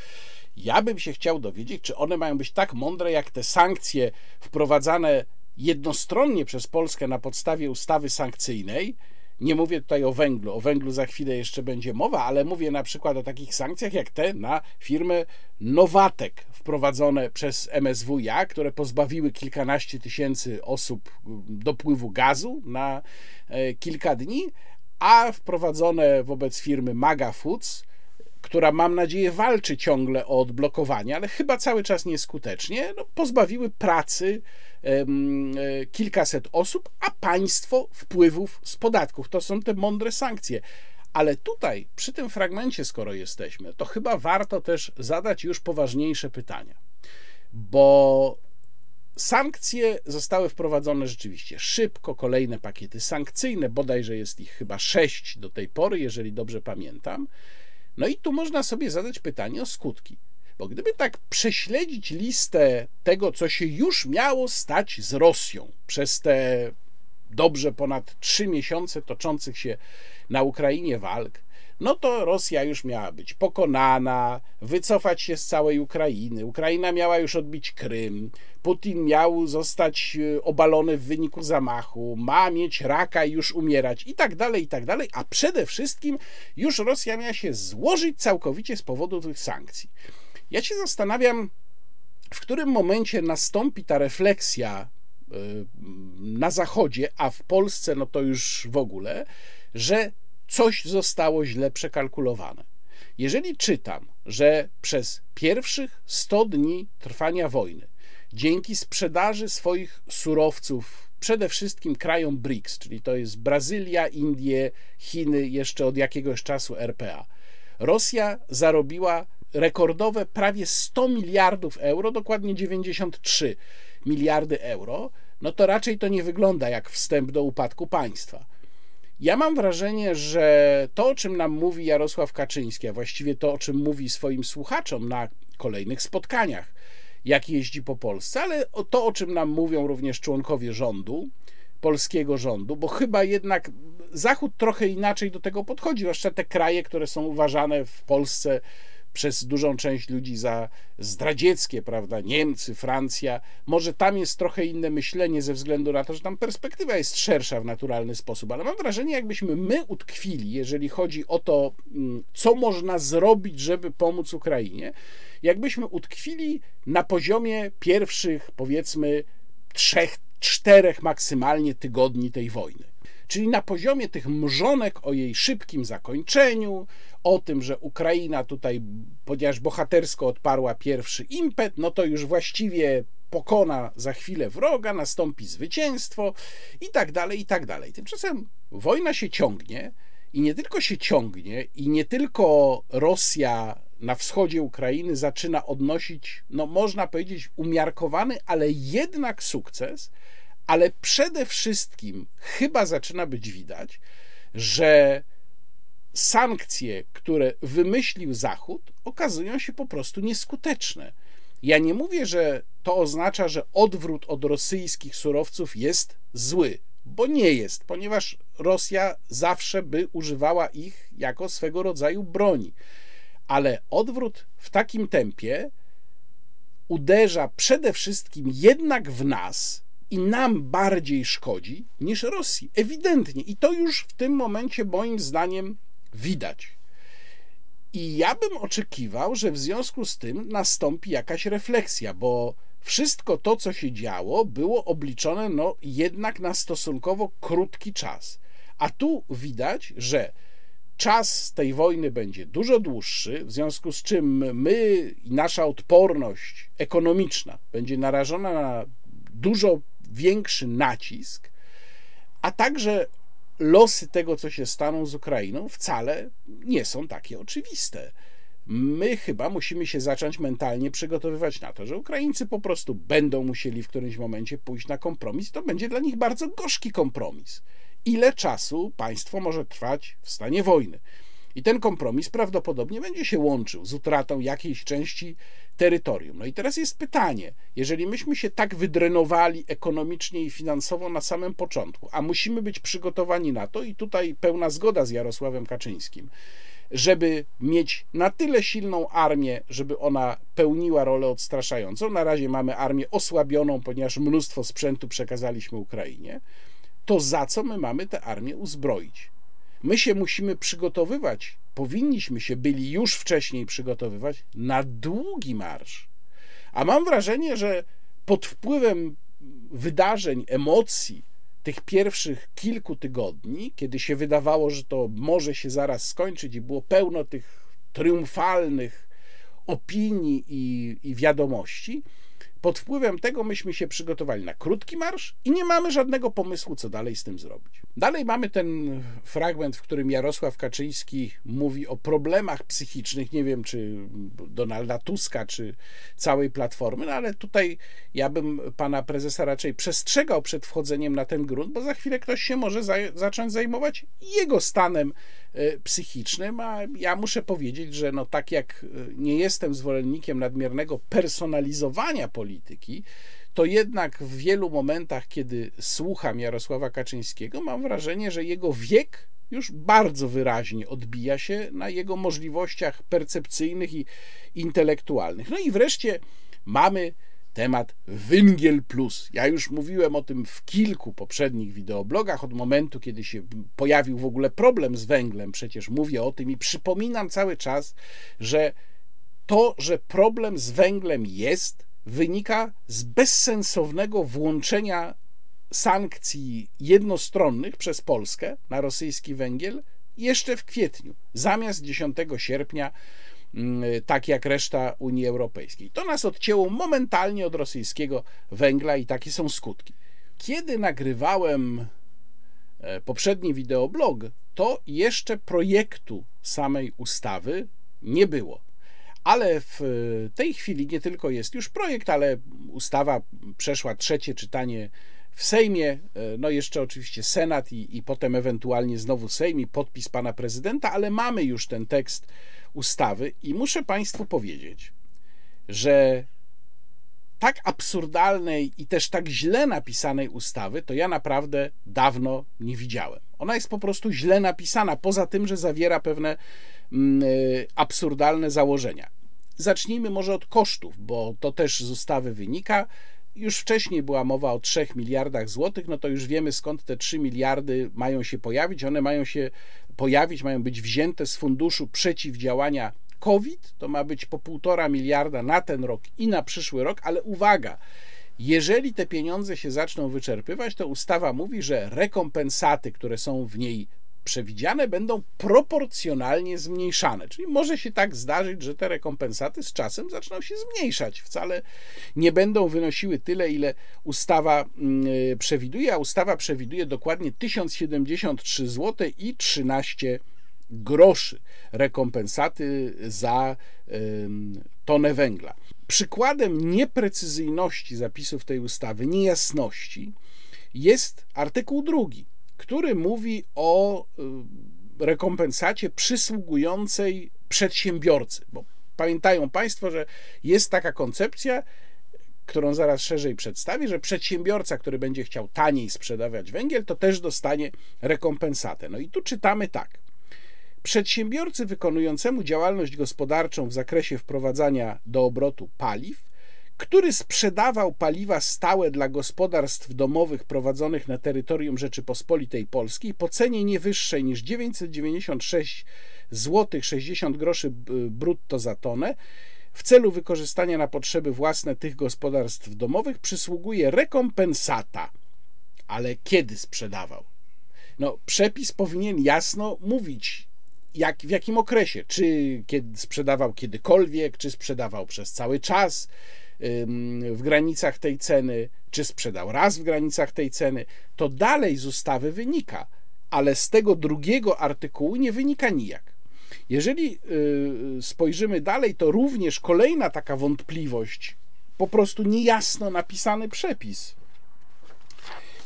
ja bym się chciał dowiedzieć, czy one mają być tak mądre, jak te sankcje wprowadzane jednostronnie przez Polskę na podstawie ustawy sankcyjnej. Nie mówię tutaj o węglu, o węglu za chwilę jeszcze będzie mowa, ale mówię na przykład o takich sankcjach jak te na firmę Nowatek wprowadzone przez MSWiA, które pozbawiły kilkanaście tysięcy osób dopływu gazu na e, kilka dni, a wprowadzone wobec firmy Maga Foods, która mam nadzieję walczy ciągle o odblokowanie, ale chyba cały czas nieskutecznie, no, pozbawiły pracy e, kilkaset osób, a państwo wpływów z podatków. To są te mądre sankcje. Ale tutaj, przy tym fragmencie, skoro jesteśmy, to chyba warto też zadać już poważniejsze pytania, bo Sankcje zostały wprowadzone rzeczywiście szybko, kolejne pakiety sankcyjne, bodajże jest ich chyba sześć do tej pory, jeżeli dobrze pamiętam. No i tu można sobie zadać pytanie o skutki. Bo gdyby tak prześledzić listę tego, co się już miało stać z Rosją przez te dobrze ponad trzy miesiące toczących się na Ukrainie walk, no to Rosja już miała być pokonana, wycofać się z całej Ukrainy. Ukraina miała już odbić Krym. Putin miał zostać e, obalony w wyniku zamachu, ma mieć raka i już umierać, i tak dalej, i tak dalej. A przede wszystkim już Rosja miała się złożyć całkowicie z powodu tych sankcji. Ja się zastanawiam, w którym momencie nastąpi ta refleksja e, na Zachodzie, a w Polsce, no to już w ogóle, że coś zostało źle przekalkulowane. Jeżeli czytam, że przez pierwszych 100 dni trwania wojny, dzięki sprzedaży swoich surowców przede wszystkim krajom BRICS, czyli to jest Brazylia, Indie, Chiny, jeszcze od jakiegoś czasu RPA, Rosja zarobiła rekordowe prawie 100 miliardów euro, dokładnie 93 miliardy euro, no to raczej to nie wygląda jak wstęp do upadku państwa. Ja mam wrażenie, że to, o czym nam mówi Jarosław Kaczyński, a właściwie to, o czym mówi swoim słuchaczom na kolejnych spotkaniach, jak jeździ po Polsce, ale to, o czym nam mówią również członkowie rządu, polskiego rządu, bo chyba jednak Zachód trochę inaczej do tego podchodzi, zwłaszcza te kraje, które są uważane w Polsce przez dużą część ludzi za zdradzieckie, prawda? Niemcy, Francja. Może tam jest trochę inne myślenie ze względu na to, że tam perspektywa jest szersza w naturalny sposób, ale mam wrażenie, jakbyśmy my utkwili, jeżeli chodzi o to, mm, co można zrobić, żeby pomóc Ukrainie, jakbyśmy utkwili na poziomie pierwszych, powiedzmy, trzech, czterech maksymalnie tygodni tej wojny. Czyli na poziomie tych mrzonek o jej szybkim zakończeniu, o tym, że Ukraina tutaj, ponieważ bohatersko odparła pierwszy impet, no to już właściwie pokona za chwilę wroga, nastąpi zwycięstwo i tak dalej, i tak dalej. Tymczasem wojna się ciągnie i nie tylko się ciągnie, i nie tylko Rosja na wschodzie Ukrainy zaczyna odnosić, no można powiedzieć, umiarkowany, ale jednak sukces, ale przede wszystkim chyba zaczyna być widać, że sankcje, które wymyślił Zachód, okazują się po prostu nieskuteczne. Ja nie mówię, że to oznacza, że odwrót od rosyjskich surowców jest zły, bo nie jest, ponieważ Rosja zawsze by używała ich jako swego rodzaju broni. Ale odwrót w takim tempie uderza przede wszystkim jednak w nas, i nam bardziej szkodzi niż Rosji. Ewidentnie. I to już w tym momencie, moim zdaniem, widać. I ja bym oczekiwał, że w związku z tym nastąpi jakaś refleksja, bo wszystko to, co się działo, było obliczone no, jednak na stosunkowo krótki czas. A tu widać, że czas tej wojny będzie dużo dłuższy, w związku z czym my i nasza odporność ekonomiczna będzie narażona na dużo większy nacisk, a także losy tego, co się staną z Ukrainą, wcale nie są takie oczywiste. My chyba musimy się zacząć mentalnie przygotowywać na to, że Ukraińcy po prostu będą musieli w którymś momencie pójść na kompromis. To będzie dla nich bardzo gorzki kompromis. Ile czasu państwo może trwać w stanie wojny? I ten kompromis prawdopodobnie będzie się łączył z utratą jakiejś części terytorium. No i teraz jest pytanie, jeżeli myśmy się tak wydrenowali ekonomicznie i finansowo na samym początku, a musimy być przygotowani na to, i tutaj pełna zgoda z Jarosławem Kaczyńskim, żeby mieć na tyle silną armię, żeby ona pełniła rolę odstraszającą. Na razie mamy armię osłabioną, ponieważ mnóstwo sprzętu przekazaliśmy Ukrainie. To za co my mamy tę armię uzbroić? My się musimy przygotowywać, powinniśmy się byli już wcześniej przygotowywać na długi marsz. A mam wrażenie, że pod wpływem wydarzeń, emocji tych pierwszych kilku tygodni, kiedy się wydawało, że to może się zaraz skończyć i było pełno tych triumfalnych opinii i, i wiadomości, pod wpływem tego myśmy się przygotowali na krótki marsz i nie mamy żadnego pomysłu, co dalej z tym zrobić. Dalej mamy ten fragment, w którym Jarosław Kaczyński mówi o problemach psychicznych, nie wiem czy Donalda Tuska, czy całej Platformy, no ale tutaj ja bym pana prezesa raczej przestrzegał przed wchodzeniem na ten grunt, bo za chwilę ktoś się może za zacząć zajmować jego stanem psychicznym, a ja muszę powiedzieć, że no tak jak e, nie jestem zwolennikiem nadmiernego personalizowania polityki, to jednak w wielu momentach, kiedy słucham Jarosława Kaczyńskiego, mam wrażenie, że jego wiek już bardzo wyraźnie odbija się na jego możliwościach percepcyjnych i intelektualnych. No i wreszcie mamy temat Węgiel Plus. Ja już mówiłem o tym w kilku poprzednich wideoblogach, od momentu, kiedy się pojawił w ogóle problem z węglem. Przecież mówię o tym i przypominam cały czas, że to, że problem z węglem jest, wynika z bezsensownego włączenia sankcji jednostronnych przez Polskę na rosyjski węgiel jeszcze w kwietniu, zamiast 10 sierpnia, tak jak reszta Unii Europejskiej. To nas odcięło momentalnie od rosyjskiego węgla i takie są skutki. Kiedy nagrywałem e, poprzedni wideoblog, to jeszcze projektu samej ustawy nie było. Ale w tej chwili nie tylko jest już projekt, ale ustawa przeszła trzecie czytanie w Sejmie, e, no jeszcze oczywiście Senat i, i potem ewentualnie znowu Sejm i podpis pana prezydenta, ale mamy już ten tekst ustawy i muszę Państwu powiedzieć, że tak absurdalnej i też tak źle napisanej ustawy to ja naprawdę dawno nie widziałem. Ona jest po prostu źle napisana, poza tym, że zawiera pewne mm, e, absurdalne założenia. Zacznijmy może od kosztów, bo to też z ustawy wynika. Już wcześniej była mowa o 3 miliardach złotych, no to już wiemy skąd te 3 miliardy mają się pojawić. One mają się pojawić, mają być wzięte z funduszu przeciwdziałania COVID. To ma być po 1,5 miliarda na ten rok i na przyszły rok, ale uwaga, jeżeli te pieniądze się zaczną wyczerpywać, to ustawa mówi, że rekompensaty, które są w niej przewidziane będą proporcjonalnie zmniejszane. Czyli może się tak zdarzyć, że te rekompensaty z czasem zaczną się zmniejszać. Wcale nie będą wynosiły tyle, ile ustawa mm, przewiduje, a ustawa przewiduje dokładnie 1073 zł i 13 groszy rekompensaty za tonę węgla. Przykładem nieprecyzyjności zapisów tej ustawy, niejasności, jest artykuł drugi który mówi o y, rekompensacie przysługującej przedsiębiorcy. Bo pamiętają Państwo, że jest taka koncepcja, którą zaraz szerzej przedstawię, że przedsiębiorca, który będzie chciał taniej sprzedawać węgiel, to też dostanie rekompensatę. No i tu czytamy tak. Przedsiębiorcy wykonującemu działalność gospodarczą w zakresie wprowadzania do obrotu paliw który sprzedawał paliwa stałe dla gospodarstw domowych prowadzonych na terytorium Rzeczypospolitej Polskiej po cenie nie wyższej niż 996 zł 60 groszy brutto za tonę w celu wykorzystania na potrzeby własne tych gospodarstw domowych przysługuje rekompensata. Ale kiedy sprzedawał? No, przepis powinien jasno mówić, jak, w jakim okresie. Czy kiedy sprzedawał kiedykolwiek, czy sprzedawał przez cały czas, w granicach tej ceny, czy sprzedał raz w granicach tej ceny, to dalej z ustawy wynika, ale z tego drugiego artykułu nie wynika nijak. Jeżeli y, spojrzymy dalej, to również kolejna taka wątpliwość, po prostu niejasno napisany przepis,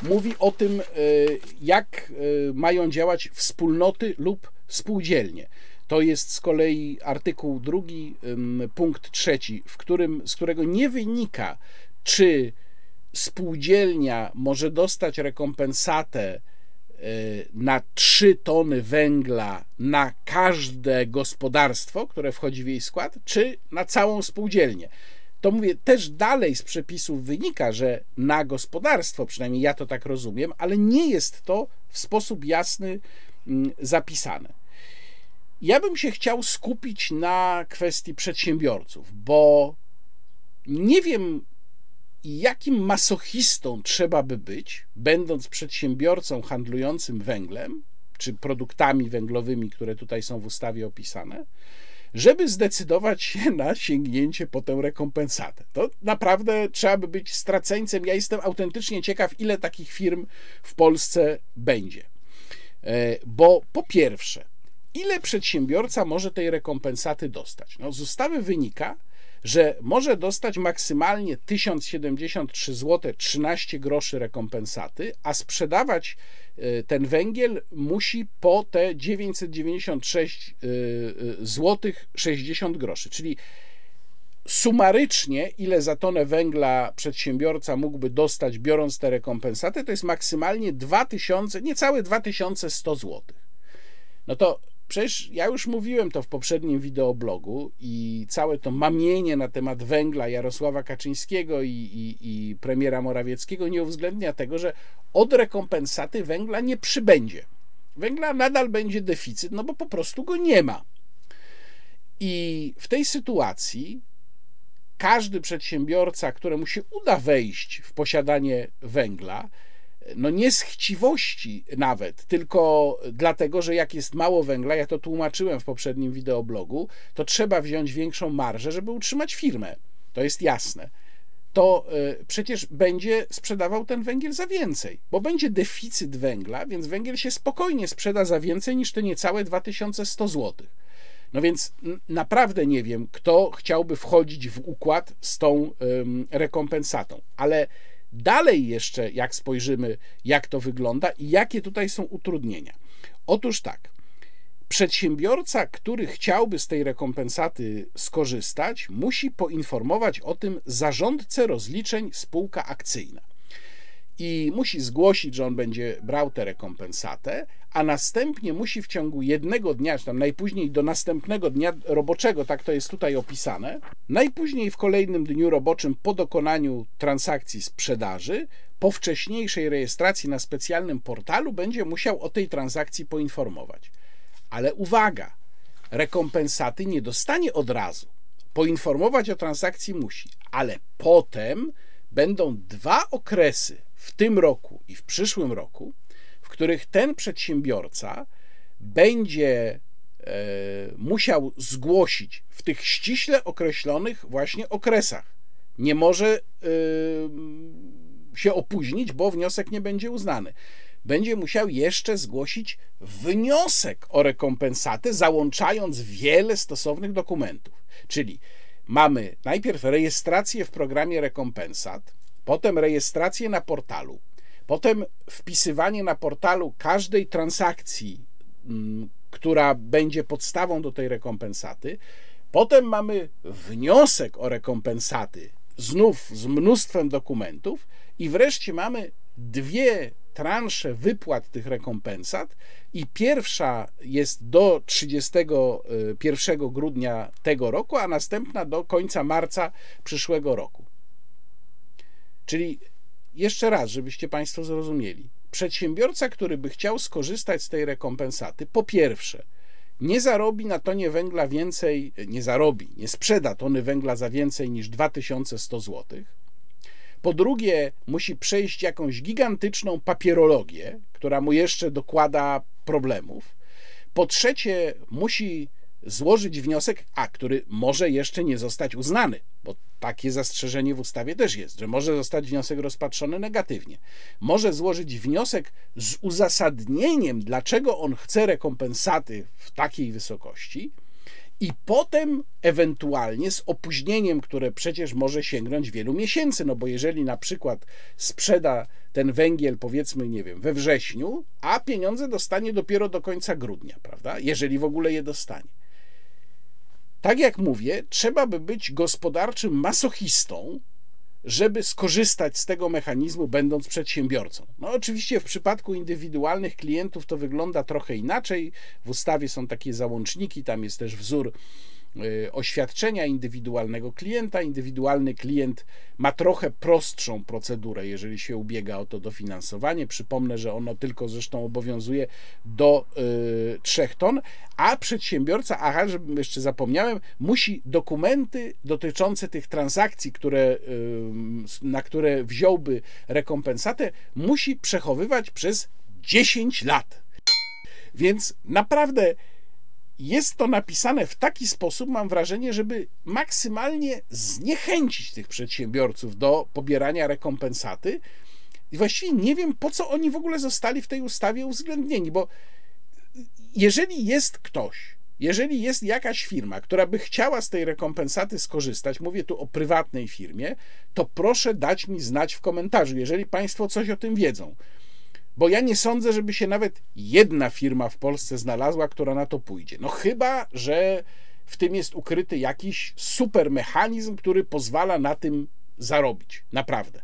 mówi o tym, y, jak y, mają działać wspólnoty lub spółdzielnie. To jest z kolei artykuł drugi, punkt trzeci, w którym, z którego nie wynika, czy spółdzielnia może dostać rekompensatę e, na 3 tony węgla na każde gospodarstwo, które wchodzi w jej skład, czy na całą spółdzielnię. To mówię, też dalej z przepisów wynika, że na gospodarstwo, przynajmniej ja to tak rozumiem, ale nie jest to w sposób jasny zapisane. Ja bym się chciał skupić na kwestii przedsiębiorców, bo nie wiem, jakim masochistą trzeba by być, będąc przedsiębiorcą handlującym węglem, czy produktami węglowymi, które tutaj są w ustawie opisane, żeby zdecydować się na sięgnięcie po tę rekompensatę. To naprawdę trzeba by być straceńcem. Ja jestem autentycznie ciekaw, ile takich firm w Polsce będzie. E, bo po pierwsze, ile przedsiębiorca może tej rekompensaty dostać? No, z ustawy wynika, że może dostać maksymalnie 1073 zł 13 groszy rekompensaty, a sprzedawać e, ten węgiel musi po te 996 zł 60 groszy, czyli sumarycznie ile za tonę węgla przedsiębiorca mógłby dostać biorąc te rekompensaty, to jest maksymalnie 2000, niecałe 2100 zł. No to Przecież ja już mówiłem to w poprzednim wideoblogu i całe to mamienie na temat węgla Jarosława Kaczyńskiego i, i, i premiera Morawieckiego nie uwzględnia tego, że od rekompensaty węgla nie przybędzie. Węgla nadal będzie deficyt, no bo po prostu go nie ma. I w tej sytuacji każdy przedsiębiorca, któremu się uda wejść w posiadanie węgla, no nie z chciwości nawet, tylko dlatego, że jak jest mało węgla, ja to tłumaczyłem w poprzednim wideoblogu, to trzeba wziąć większą marżę, żeby utrzymać firmę. To jest jasne. To y, przecież będzie sprzedawał ten węgiel za więcej, bo będzie deficyt węgla, więc węgiel się spokojnie sprzeda za więcej niż te niecałe 2100 zł. No więc naprawdę nie wiem, kto chciałby wchodzić w układ z tą rekompensatą, ale Dalej jeszcze, jak spojrzymy, jak to wygląda i jakie tutaj są utrudnienia. Otóż tak, przedsiębiorca, który chciałby z tej rekompensaty skorzystać, musi poinformować o tym zarządcę rozliczeń spółka akcyjna i musi zgłosić, że on będzie brał tę rekompensatę, a następnie musi w ciągu jednego dnia, czy tam najpóźniej do następnego dnia roboczego, tak to jest tutaj opisane, najpóźniej w kolejnym dniu roboczym po dokonaniu transakcji sprzedaży, po wcześniejszej rejestracji na specjalnym portalu, będzie musiał o tej transakcji poinformować. Ale uwaga, rekompensaty nie dostanie od razu. Poinformować o transakcji musi, ale potem będą dwa okresy w tym roku i w przyszłym roku, w których ten przedsiębiorca będzie e, musiał zgłosić w tych ściśle określonych właśnie okresach. Nie może e, się opóźnić, bo wniosek nie będzie uznany. Będzie musiał jeszcze zgłosić wniosek o rekompensatę, załączając wiele stosownych dokumentów. Czyli mamy najpierw rejestrację w programie rekompensat, potem rejestrację na portalu, potem wpisywanie na portalu każdej transakcji, mm, która będzie podstawą do tej rekompensaty. Potem mamy wniosek o rekompensaty, znów z mnóstwem dokumentów, i wreszcie mamy dwie transze wypłat tych rekompensat i pierwsza jest do 31 grudnia tego roku, a następna do końca marca przyszłego roku. Czyli jeszcze raz, żebyście Państwo zrozumieli. Przedsiębiorca, który by chciał skorzystać z tej rekompensaty, po pierwsze, nie zarobi na tonie węgla więcej, nie zarobi, nie sprzeda tony węgla za więcej niż 2100 zł. Po drugie, musi przejść jakąś gigantyczną papierologię, która mu jeszcze dokłada problemów. Po trzecie, musi złożyć wniosek, a który może jeszcze nie zostać uznany, bo takie zastrzeżenie w ustawie też jest, że może zostać wniosek rozpatrzony negatywnie. Może złożyć wniosek z uzasadnieniem, dlaczego on chce rekompensaty w takiej wysokości, i potem ewentualnie z opóźnieniem, które przecież może sięgnąć wielu miesięcy, no bo jeżeli na przykład sprzeda ten węgiel, powiedzmy, nie wiem, we wrześniu, a pieniądze dostanie dopiero do końca grudnia, prawda? Jeżeli w ogóle je dostanie tak jak mówię, trzeba by być gospodarczym masochistą, żeby skorzystać z tego mechanizmu, będąc przedsiębiorcą. No, oczywiście w przypadku indywidualnych klientów to wygląda trochę inaczej. W ustawie są takie załączniki, tam jest też wzór oświadczenia indywidualnego klienta. Indywidualny klient ma trochę prostszą procedurę, jeżeli się ubiega o to dofinansowanie. Przypomnę, że ono tylko zresztą obowiązuje do y, 3 ton, a przedsiębiorca, aha, żebym jeszcze zapomniałem, musi dokumenty dotyczące tych transakcji, które, y, na które wziąłby rekompensatę, musi przechowywać przez 10 lat. Więc naprawdę jest to napisane w taki sposób, mam wrażenie, żeby maksymalnie zniechęcić tych przedsiębiorców do pobierania rekompensaty. I właściwie nie wiem, po co oni w ogóle zostali w tej ustawie uwzględnieni, bo jeżeli jest ktoś, jeżeli jest jakaś firma, która by chciała z tej rekompensaty skorzystać, mówię tu o prywatnej firmie, to proszę dać mi znać w komentarzu, jeżeli Państwo coś o tym wiedzą bo ja nie sądzę, żeby się nawet jedna firma w Polsce znalazła, która na to pójdzie. No chyba, że w tym jest ukryty jakiś super mechanizm, który pozwala na tym zarobić. Naprawdę.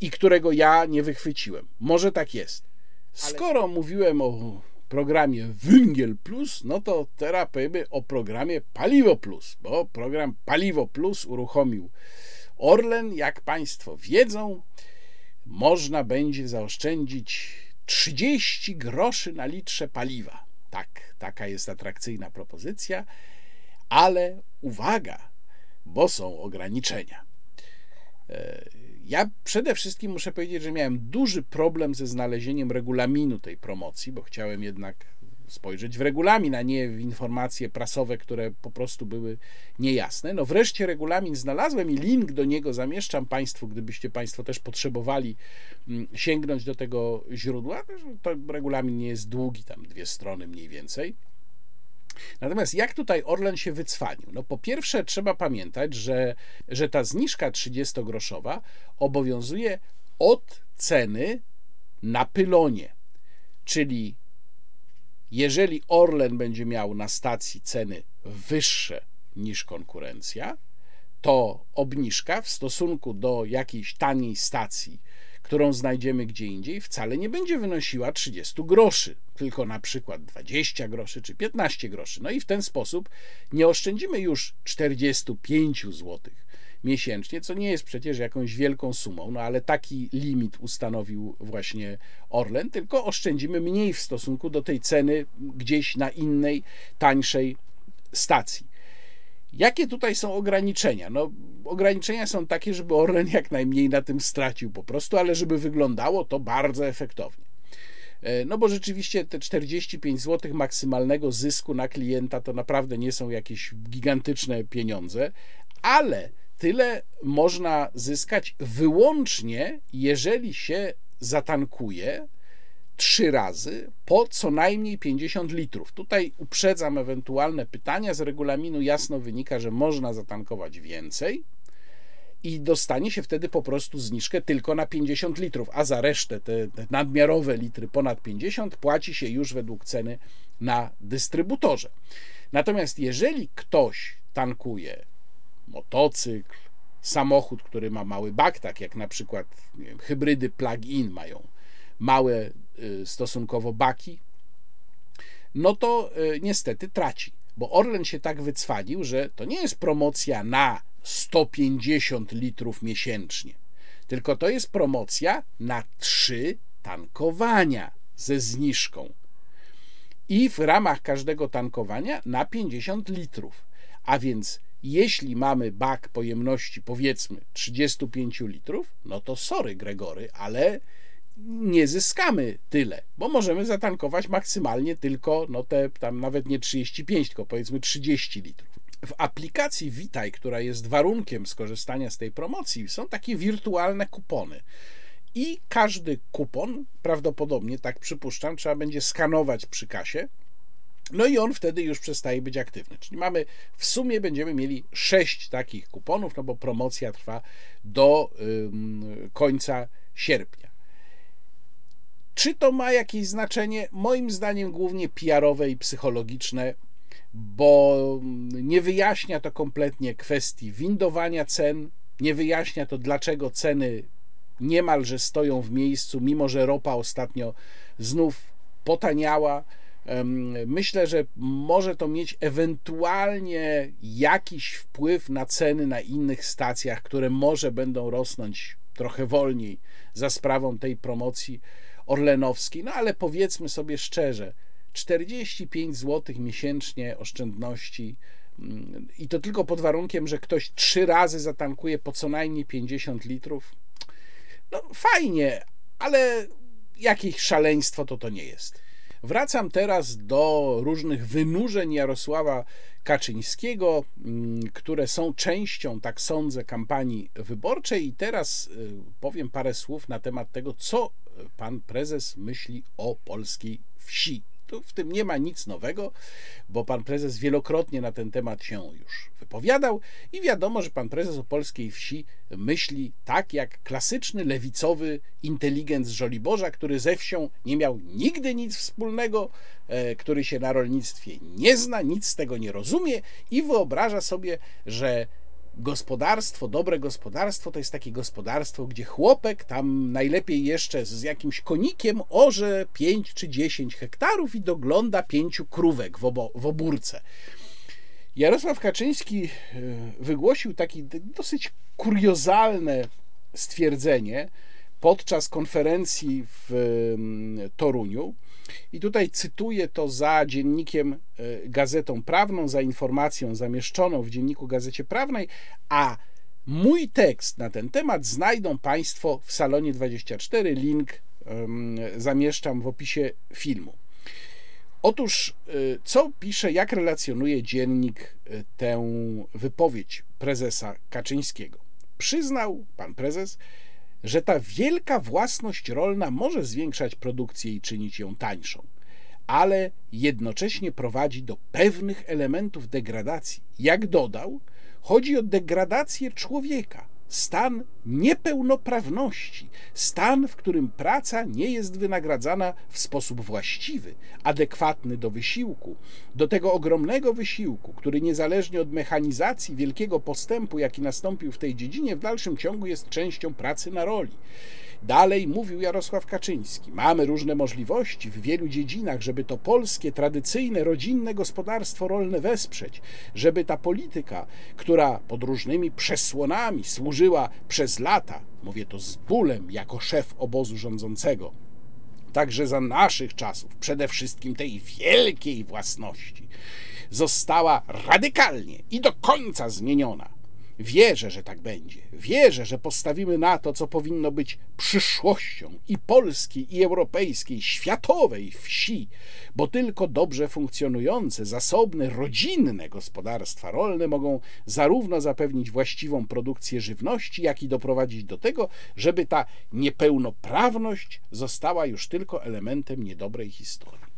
I którego ja nie wychwyciłem. Może tak jest. Skoro mówiłem o programie Węgiel Plus, no to teraz powiemy o programie Paliwo Plus, bo program Paliwo Plus uruchomił Orlen, jak Państwo wiedzą można będzie zaoszczędzić 30 groszy na litrze paliwa. Tak, taka jest atrakcyjna propozycja, ale uwaga, bo są ograniczenia. E, Ja przede wszystkim muszę powiedzieć, że miałem duży problem ze znalezieniem regulaminu tej promocji, bo chciałem jednak spojrzeć w regulamin, a nie w informacje prasowe, które po prostu były niejasne. No wreszcie regulamin znalazłem i link do niego zamieszczam Państwu, gdybyście Państwo też potrzebowali mm, sięgnąć do tego źródła. To regulamin nie jest długi, tam dwie strony mniej więcej. Natomiast jak tutaj Orlen się wycwanił? No po pierwsze trzeba pamiętać, że, że ta zniżka 30-groszowa obowiązuje od ceny na pylonie, czyli jeżeli Orlen będzie miał na stacji ceny wyższe niż konkurencja, to obniżka w stosunku do jakiejś taniej stacji, którą znajdziemy gdzie indziej, wcale nie będzie wynosiła 30 groszy, tylko na przykład 20 groszy czy 15 groszy. No i w ten sposób nie oszczędzimy już 45 złotych miesięcznie, co nie jest przecież jakąś wielką sumą, no ale taki limit ustanowił właśnie Orlen, tylko oszczędzimy mniej w stosunku do tej ceny gdzieś na innej, tańszej stacji. Jakie tutaj są ograniczenia? No, ograniczenia są takie, żeby Orlen jak najmniej na tym stracił po prostu, ale żeby wyglądało to bardzo efektownie. E, no bo rzeczywiście te 45 zł maksymalnego zysku na klienta to naprawdę nie są jakieś gigantyczne pieniądze, ale tyle można zyskać wyłącznie, jeżeli się zatankuje trzy razy po co najmniej 50 litrów. Tutaj uprzedzam ewentualne pytania. Z regulaminu jasno wynika, że można zatankować więcej i dostanie się wtedy po prostu zniżkę tylko na 50 litrów, a za resztę te, te nadmiarowe litry ponad 50 płaci się już według ceny na dystrybutorze. Natomiast jeżeli ktoś tankuje motocykl, samochód, który ma mały bak, tak jak na przykład wiem, hybrydy plug-in mają małe y, stosunkowo baki, no to y, niestety traci. Bo Orlen się tak wycwalił, że to nie jest promocja na 150 litrów miesięcznie, tylko to jest promocja na 3 tankowania ze zniżką. I w ramach każdego tankowania na 50 litrów. A więc jeśli mamy bak pojemności powiedzmy 35 litrów, no to sorry Gregory, ale nie zyskamy tyle, bo możemy zatankować maksymalnie tylko, no te tam nawet nie 35, tylko powiedzmy 30 litrów. W aplikacji Witaj, która jest warunkiem skorzystania z tej promocji, są takie wirtualne kupony. I każdy kupon, prawdopodobnie, tak przypuszczam, trzeba będzie skanować przy kasie no i on wtedy już przestaje być aktywny. Czyli mamy w sumie będziemy mieli sześć takich kuponów, no bo promocja trwa do końca sierpnia. Czy to ma jakieś znaczenie? Moim zdaniem głównie PR-owe i psychologiczne, bo nie wyjaśnia to kompletnie kwestii windowania cen, nie wyjaśnia to, dlaczego ceny niemalże stoją w miejscu, mimo że ropa ostatnio znów potaniała Myślę, że może to mieć ewentualnie jakiś wpływ na ceny na innych stacjach, które może będą rosnąć trochę wolniej za sprawą tej promocji orlenowskiej. No ale powiedzmy sobie szczerze, 45 zł miesięcznie oszczędności mm, i to tylko pod warunkiem, że ktoś trzy razy zatankuje po co najmniej 50 litrów. No fajnie, ale jakieś szaleństwo to to nie jest. Wracam teraz do różnych wynurzeń Jarosława Kaczyńskiego, mm, które są częścią, tak sądzę, kampanii wyborczej. I teraz y, powiem parę słów na temat tego, co pan prezes myśli o polskiej wsi. Tu w tym nie ma nic nowego, bo pan prezes wielokrotnie na ten temat się już wypowiadał i wiadomo, że pan prezes o polskiej wsi myśli tak jak klasyczny lewicowy inteligent z Żoliborza, który ze wsią nie miał nigdy nic wspólnego, e, który się na rolnictwie nie zna, nic z tego nie rozumie i wyobraża sobie, że gospodarstwo, dobre gospodarstwo to jest takie gospodarstwo, gdzie chłopek tam najlepiej jeszcze z jakimś konikiem orze 5 czy 10 hektarów i dogląda pięciu krówek w, obo, w obórce. Jarosław Kaczyński e, wygłosił takie dosyć kuriozalne stwierdzenie podczas konferencji w Toruniu. I tutaj cytuję to za dziennikiem e, Gazetą Prawną, za informacją zamieszczoną w dzienniku Gazecie Prawnej, a Mój tekst na ten temat znajdą Państwo w salonie 24. Link zamieszczam w opisie filmu. Otóż, y, co pisze, jak relacjonuje dziennik y, tę wypowiedź prezesa Kaczyńskiego? Przyznał pan prezes, że ta wielka własność rolna może zwiększać produkcję i czynić ją tańszą, ale jednocześnie prowadzi do pewnych elementów degradacji. Jak dodał, chodzi o degradację człowieka stan niepełnoprawności, stan, w którym praca nie jest wynagradzana w sposób właściwy, adekwatny do wysiłku, do tego ogromnego wysiłku, który niezależnie od mechanizacji, wielkiego postępu, jaki nastąpił w tej dziedzinie, w dalszym ciągu jest częścią pracy na roli. Dalej mówił Jarosław Kaczyński: Mamy różne możliwości w wielu dziedzinach, żeby to polskie, tradycyjne, rodzinne gospodarstwo rolne wesprzeć, żeby ta polityka, która pod różnymi przesłonami służyła przez lata, mówię to z bólem jako szef obozu rządzącego, także za naszych czasów, przede wszystkim tej wielkiej własności, została radykalnie i do końca zmieniona Wierzę, że tak będzie. Wierzę, że postawimy na to, co powinno być przyszłością i polskiej, i europejskiej, światowej wsi, bo tylko dobrze funkcjonujące, zasobne, rodzinne gospodarstwa rolne mogą zarówno zapewnić właściwą produkcję żywności, jak i doprowadzić do tego, żeby ta niepełnoprawność została już tylko elementem niedobrej historii.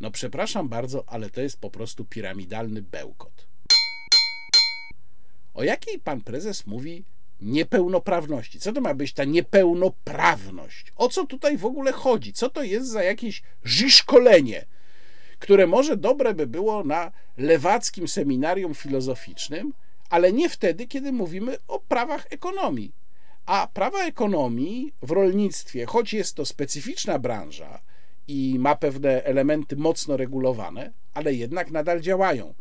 No, przepraszam bardzo, ale to jest po prostu piramidalny bełkot. O jakiej pan prezes mówi niepełnoprawności? Co to ma być ta niepełnoprawność? O co tutaj w ogóle chodzi? Co to jest za jakieś żyszkolenie, które może dobre by było na lewackim seminarium filozoficznym, ale nie wtedy, kiedy mówimy o prawach ekonomii. A prawa ekonomii w rolnictwie, choć jest to specyficzna branża i ma pewne elementy mocno regulowane, ale jednak nadal działają.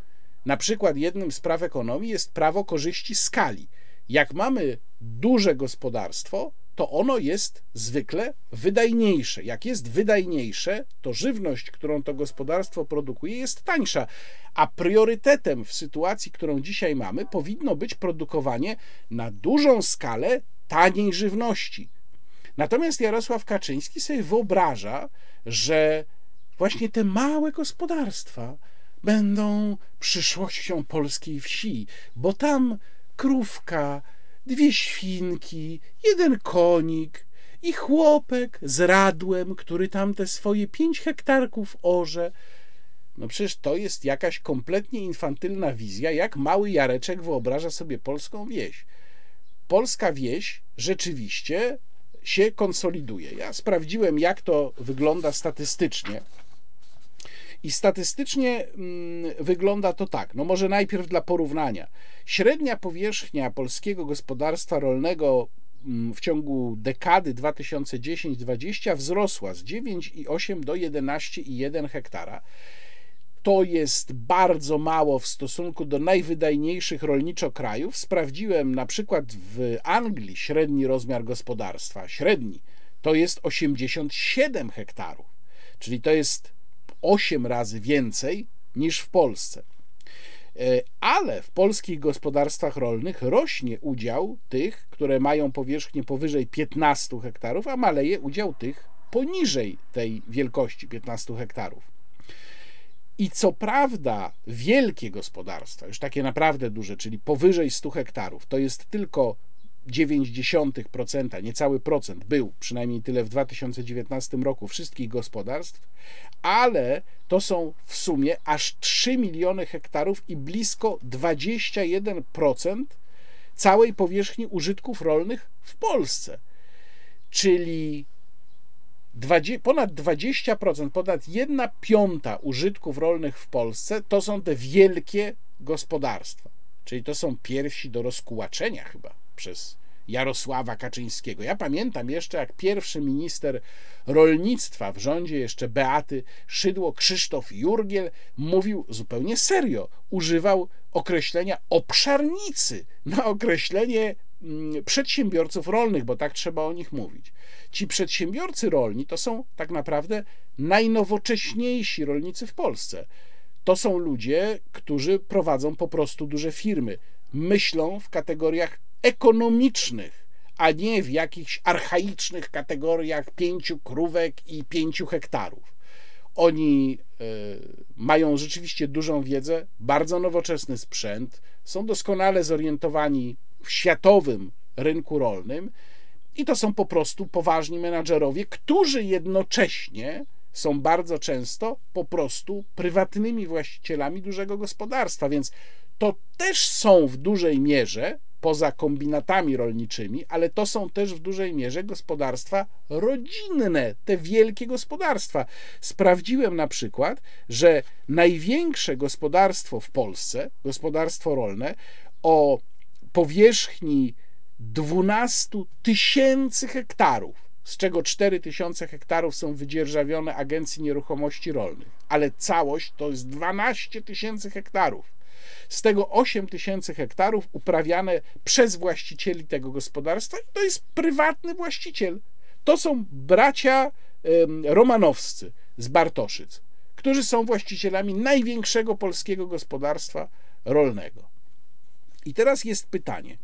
Na przykład jednym z praw ekonomii jest prawo korzyści skali. Jak mamy duże gospodarstwo, to ono jest zwykle wydajniejsze. Jak jest wydajniejsze, to żywność, którą to gospodarstwo produkuje, jest tańsza. A priorytetem w sytuacji, którą dzisiaj mamy, powinno być produkowanie na dużą skalę taniej żywności. Natomiast Jarosław Kaczyński sobie wyobraża, że właśnie te małe gospodarstwa, będą przyszłością polskiej wsi, bo tam krówka, dwie świnki, jeden konik i chłopek z radłem, który tam te swoje pięć hektarków orze. No przecież to jest jakaś kompletnie infantylna wizja, jak mały Jareczek wyobraża sobie polską wieś. Polska wieś rzeczywiście się konsoliduje. Ja sprawdziłem, jak to wygląda statystycznie. I statystycznie mm, wygląda to tak. No może najpierw dla porównania. Średnia powierzchnia polskiego gospodarstwa rolnego mm, w ciągu dekady 2010-2020 wzrosła z 9,8 do 11,1 hektara. To jest bardzo mało w stosunku do najwydajniejszych rolniczo krajów. Sprawdziłem na przykład w Anglii średni rozmiar gospodarstwa, średni, to jest 87 hektarów. Czyli to jest 8 razy więcej niż w Polsce. E, ale w polskich gospodarstwach rolnych rośnie udział tych, które mają powierzchnię powyżej 15 hektarów, a maleje udział tych poniżej tej wielkości 15 hektarów. I co prawda, wielkie gospodarstwa, już takie naprawdę duże, czyli powyżej 100 hektarów, to jest tylko 0,9%, niecały procent był, przynajmniej tyle w 2019 roku, wszystkich gospodarstw, ale to są w sumie aż 3 miliony hektarów i blisko 21% całej powierzchni użytków rolnych w Polsce. Czyli ponad 20%, ponad 1 piąta użytków rolnych w Polsce to są te wielkie gospodarstwa. Czyli to są piersi do rozkułaczenia chyba przez Jarosława Kaczyńskiego. Ja pamiętam jeszcze, jak pierwszy minister rolnictwa w rządzie jeszcze Beaty Szydło, Krzysztof Jurgiel, mówił zupełnie serio, używał określenia obszarnicy na określenie mm, przedsiębiorców rolnych, bo tak trzeba o nich mówić. Ci przedsiębiorcy rolni to są tak naprawdę najnowocześniejsi rolnicy w Polsce. To są ludzie, którzy prowadzą po prostu duże firmy myślą w kategoriach ekonomicznych, a nie w jakichś archaicznych kategoriach pięciu krówek i pięciu hektarów. Oni e, mają rzeczywiście dużą wiedzę, bardzo nowoczesny sprzęt, są doskonale zorientowani w światowym rynku rolnym i to są po prostu poważni menadżerowie, którzy jednocześnie są bardzo często po prostu prywatnymi właścicielami dużego gospodarstwa, więc to też są w dużej mierze poza kombinatami rolniczymi, ale to są też w dużej mierze gospodarstwa rodzinne, te wielkie gospodarstwa. Sprawdziłem na przykład, że największe gospodarstwo w Polsce, gospodarstwo rolne, o powierzchni 12 tysięcy hektarów, z czego 4 tysiące hektarów są wydzierżawione Agencji Nieruchomości Rolnych, ale całość to jest 12 tysięcy hektarów. Z tego 8 tysięcy hektarów uprawiane przez właścicieli tego gospodarstwa i to jest prywatny właściciel. To są bracia romanowscy z Bartoszyc, którzy są właścicielami największego polskiego gospodarstwa rolnego. I teraz jest pytanie,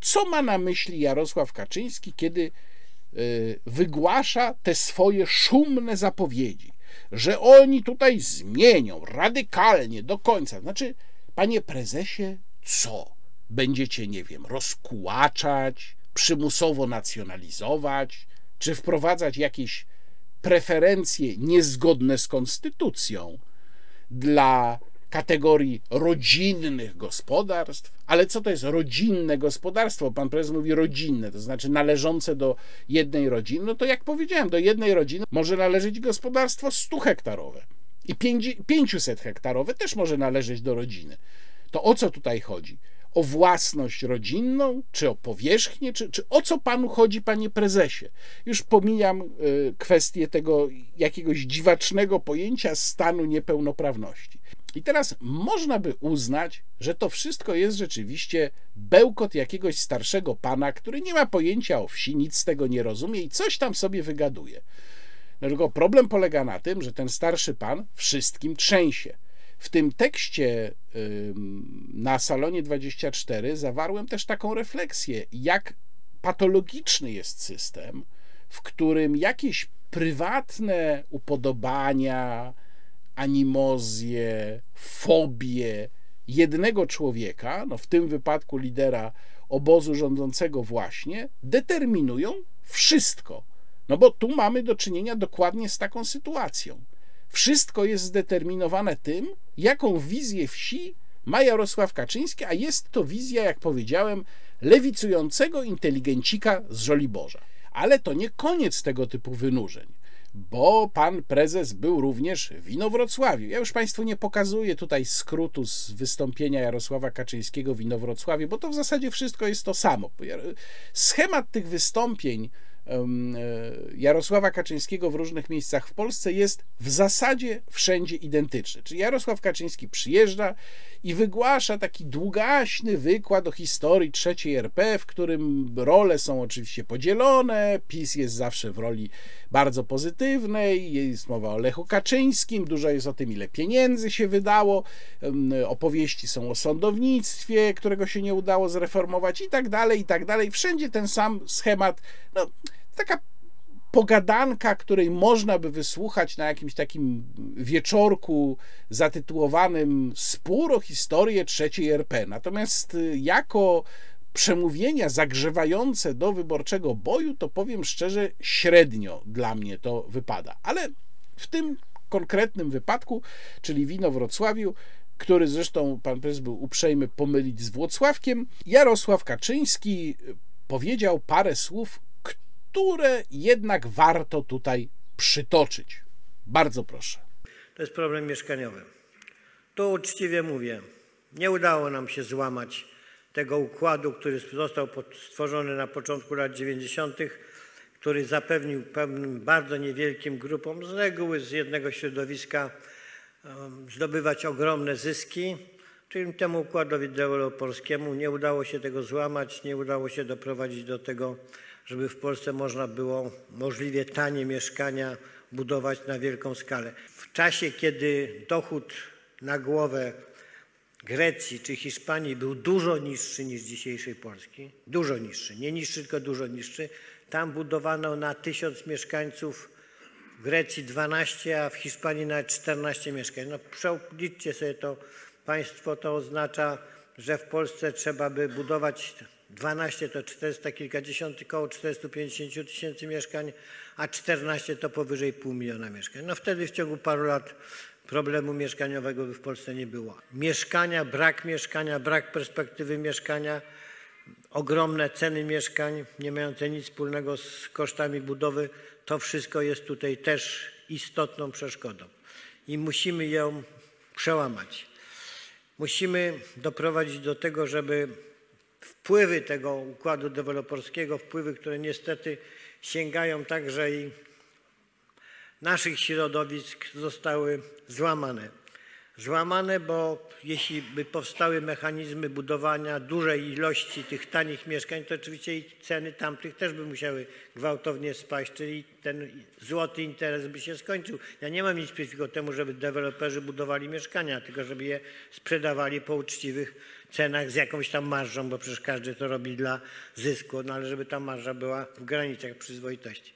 co ma na myśli Jarosław Kaczyński, kiedy y, wygłasza te swoje szumne zapowiedzi, że oni tutaj zmienią radykalnie do końca. Znaczy, panie prezesie, co? Będziecie, nie wiem, rozkłaczać, przymusowo nacjonalizować, czy wprowadzać jakieś preferencje niezgodne z konstytucją dla kategorii rodzinnych gospodarstw. Ale co to jest rodzinne gospodarstwo? Pan prezes mówi rodzinne, to znaczy należące do jednej rodziny. No to jak powiedziałem, do jednej rodziny może należeć gospodarstwo 100 hektarowe i 500 hektarowe też może należeć do rodziny. To o co tutaj chodzi? O własność rodzinną, czy o powierzchnię, czy, czy o co panu chodzi, panie prezesie? Już pomijam y, kwestię tego jakiegoś dziwacznego pojęcia stanu niepełnoprawności. I teraz można by uznać, że to wszystko jest rzeczywiście bełkot jakiegoś starszego pana, który nie ma pojęcia o wsi, nic z tego nie rozumie i coś tam sobie wygaduje. No tylko problem polega na tym, że ten starszy pan wszystkim trzęsie. W tym tekście na salonie 24 zawarłem też taką refleksję, jak patologiczny jest system, w którym jakieś prywatne upodobania, animozje, fobie jednego człowieka, no w tym wypadku lidera obozu rządzącego właśnie, determinują wszystko. No bo tu mamy do czynienia dokładnie z taką sytuacją. Wszystko jest zdeterminowane tym, jaką wizję wsi ma Jarosław Kaczyński, a jest to wizja, jak powiedziałem, lewicującego inteligencika z Żoliborza. Ale to nie koniec tego typu wynurzeń bo pan prezes był również w Inowrocławiu. Ja już Państwu nie pokazuję tutaj skrótu z wystąpienia Jarosława Kaczyńskiego w Inowrocławiu, bo to w zasadzie wszystko jest to samo. Schemat tych wystąpień Jarosława Kaczyńskiego w różnych miejscach w Polsce jest w zasadzie wszędzie identyczny. Czyli Jarosław Kaczyński przyjeżdża i wygłasza taki długaśny wykład o historii trzeciej RP, w którym role są oczywiście podzielone. PiS jest zawsze w roli bardzo pozytywnej, jest mowa o Lechu Kaczyńskim, dużo jest o tym, ile pieniędzy się wydało, opowieści są o sądownictwie, którego się nie udało zreformować i tak dalej, i tak dalej. Wszędzie ten sam schemat. No, taka pogadanka, której można by wysłuchać na jakimś takim wieczorku zatytułowanym Spór o historię trzeciej RP. Natomiast y, jako przemówienia zagrzewające do wyborczego boju, to powiem szczerze, średnio dla mnie to wypada. Ale w tym konkretnym wypadku, czyli wino Wrocławiu, który zresztą pan prezes był uprzejmy pomylić z Włocławkiem, Jarosław Kaczyński powiedział parę słów które jednak warto tutaj przytoczyć. Bardzo proszę. To jest problem mieszkaniowy. Tu uczciwie mówię, nie udało nam się złamać tego układu, który został stworzony na początku lat 90., który zapewnił pewnym bardzo niewielkim grupom, z reguły z jednego środowiska, zdobywać ogromne zyski, czyli temu układowi deweloperskiemu nie udało się tego złamać, nie udało się doprowadzić do tego, żeby w Polsce można było możliwie tanie mieszkania budować na wielką skalę. W czasie, kiedy dochód na głowę Grecji czy Hiszpanii był dużo niższy niż dzisiejszej Polski. Dużo niższy. Nie niższy, tylko dużo niższy. Tam budowano na tysiąc mieszkańców w Grecji 12, a w Hiszpanii nawet 14 mieszkań. No przeliczcie sobie to państwo, to oznacza, że w Polsce trzeba by budować 12 to 400 kilkadziesiąt, około 450 tysięcy mieszkań, a 14 to powyżej pół miliona mieszkań. No wtedy w ciągu paru lat problemu mieszkaniowego by w Polsce nie było. Mieszkania, brak mieszkania, brak perspektywy mieszkania, ogromne ceny mieszkań, nie mające nic wspólnego z kosztami budowy, to wszystko jest tutaj też istotną przeszkodą i musimy ją przełamać. Musimy doprowadzić do tego, żeby wpływy tego układu deweloperskiego, wpływy, które niestety sięgają także i naszych środowisk, zostały złamane. Złamane, bo jeśli by powstały mechanizmy budowania dużej ilości tych tanich mieszkań, to oczywiście i ceny tamtych też by musiały gwałtownie spaść, czyli ten złoty interes by się skończył. Ja nie mam nic przeciwko temu, żeby deweloperzy budowali mieszkania, tylko żeby je sprzedawali po uczciwych cenach z jakąś tam marżą, bo przecież każdy to robi dla zysku, no ale żeby ta marża była w granicach przyzwoitości.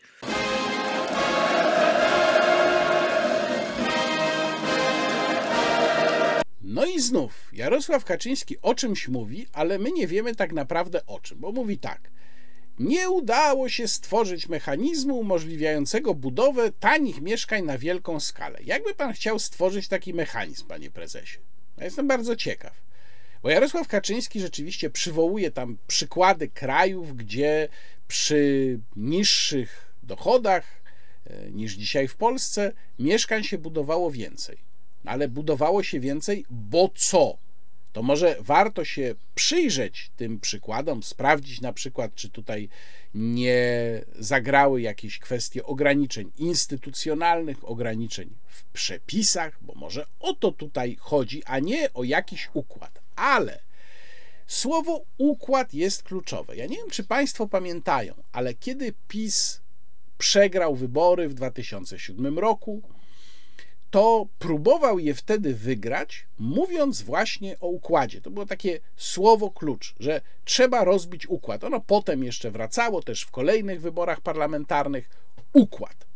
No i znów Jarosław Kaczyński o czymś mówi, ale my nie wiemy tak naprawdę o czym, bo mówi tak. Nie udało się stworzyć mechanizmu umożliwiającego budowę tanich mieszkań na wielką skalę. Jakby pan chciał stworzyć taki mechanizm, panie prezesie? Ja jestem bardzo ciekaw. Bo Jarosław Kaczyński rzeczywiście przywołuje tam przykłady krajów, gdzie przy niższych dochodach e, niż dzisiaj w Polsce mieszkań się budowało więcej ale budowało się więcej, bo co? To może warto się przyjrzeć tym przykładom, sprawdzić na przykład, czy tutaj nie zagrały jakieś kwestie ograniczeń instytucjonalnych, ograniczeń w przepisach, bo może o to tutaj chodzi, a nie o jakiś układ. Ale słowo układ jest kluczowe. Ja nie wiem, czy Państwo pamiętają, ale kiedy PiS przegrał wybory w 2007 roku, to próbował je wtedy wygrać, mówiąc właśnie o układzie. To było takie słowo klucz, że trzeba rozbić układ. Ono potem jeszcze wracało też w kolejnych wyborach parlamentarnych. Układ.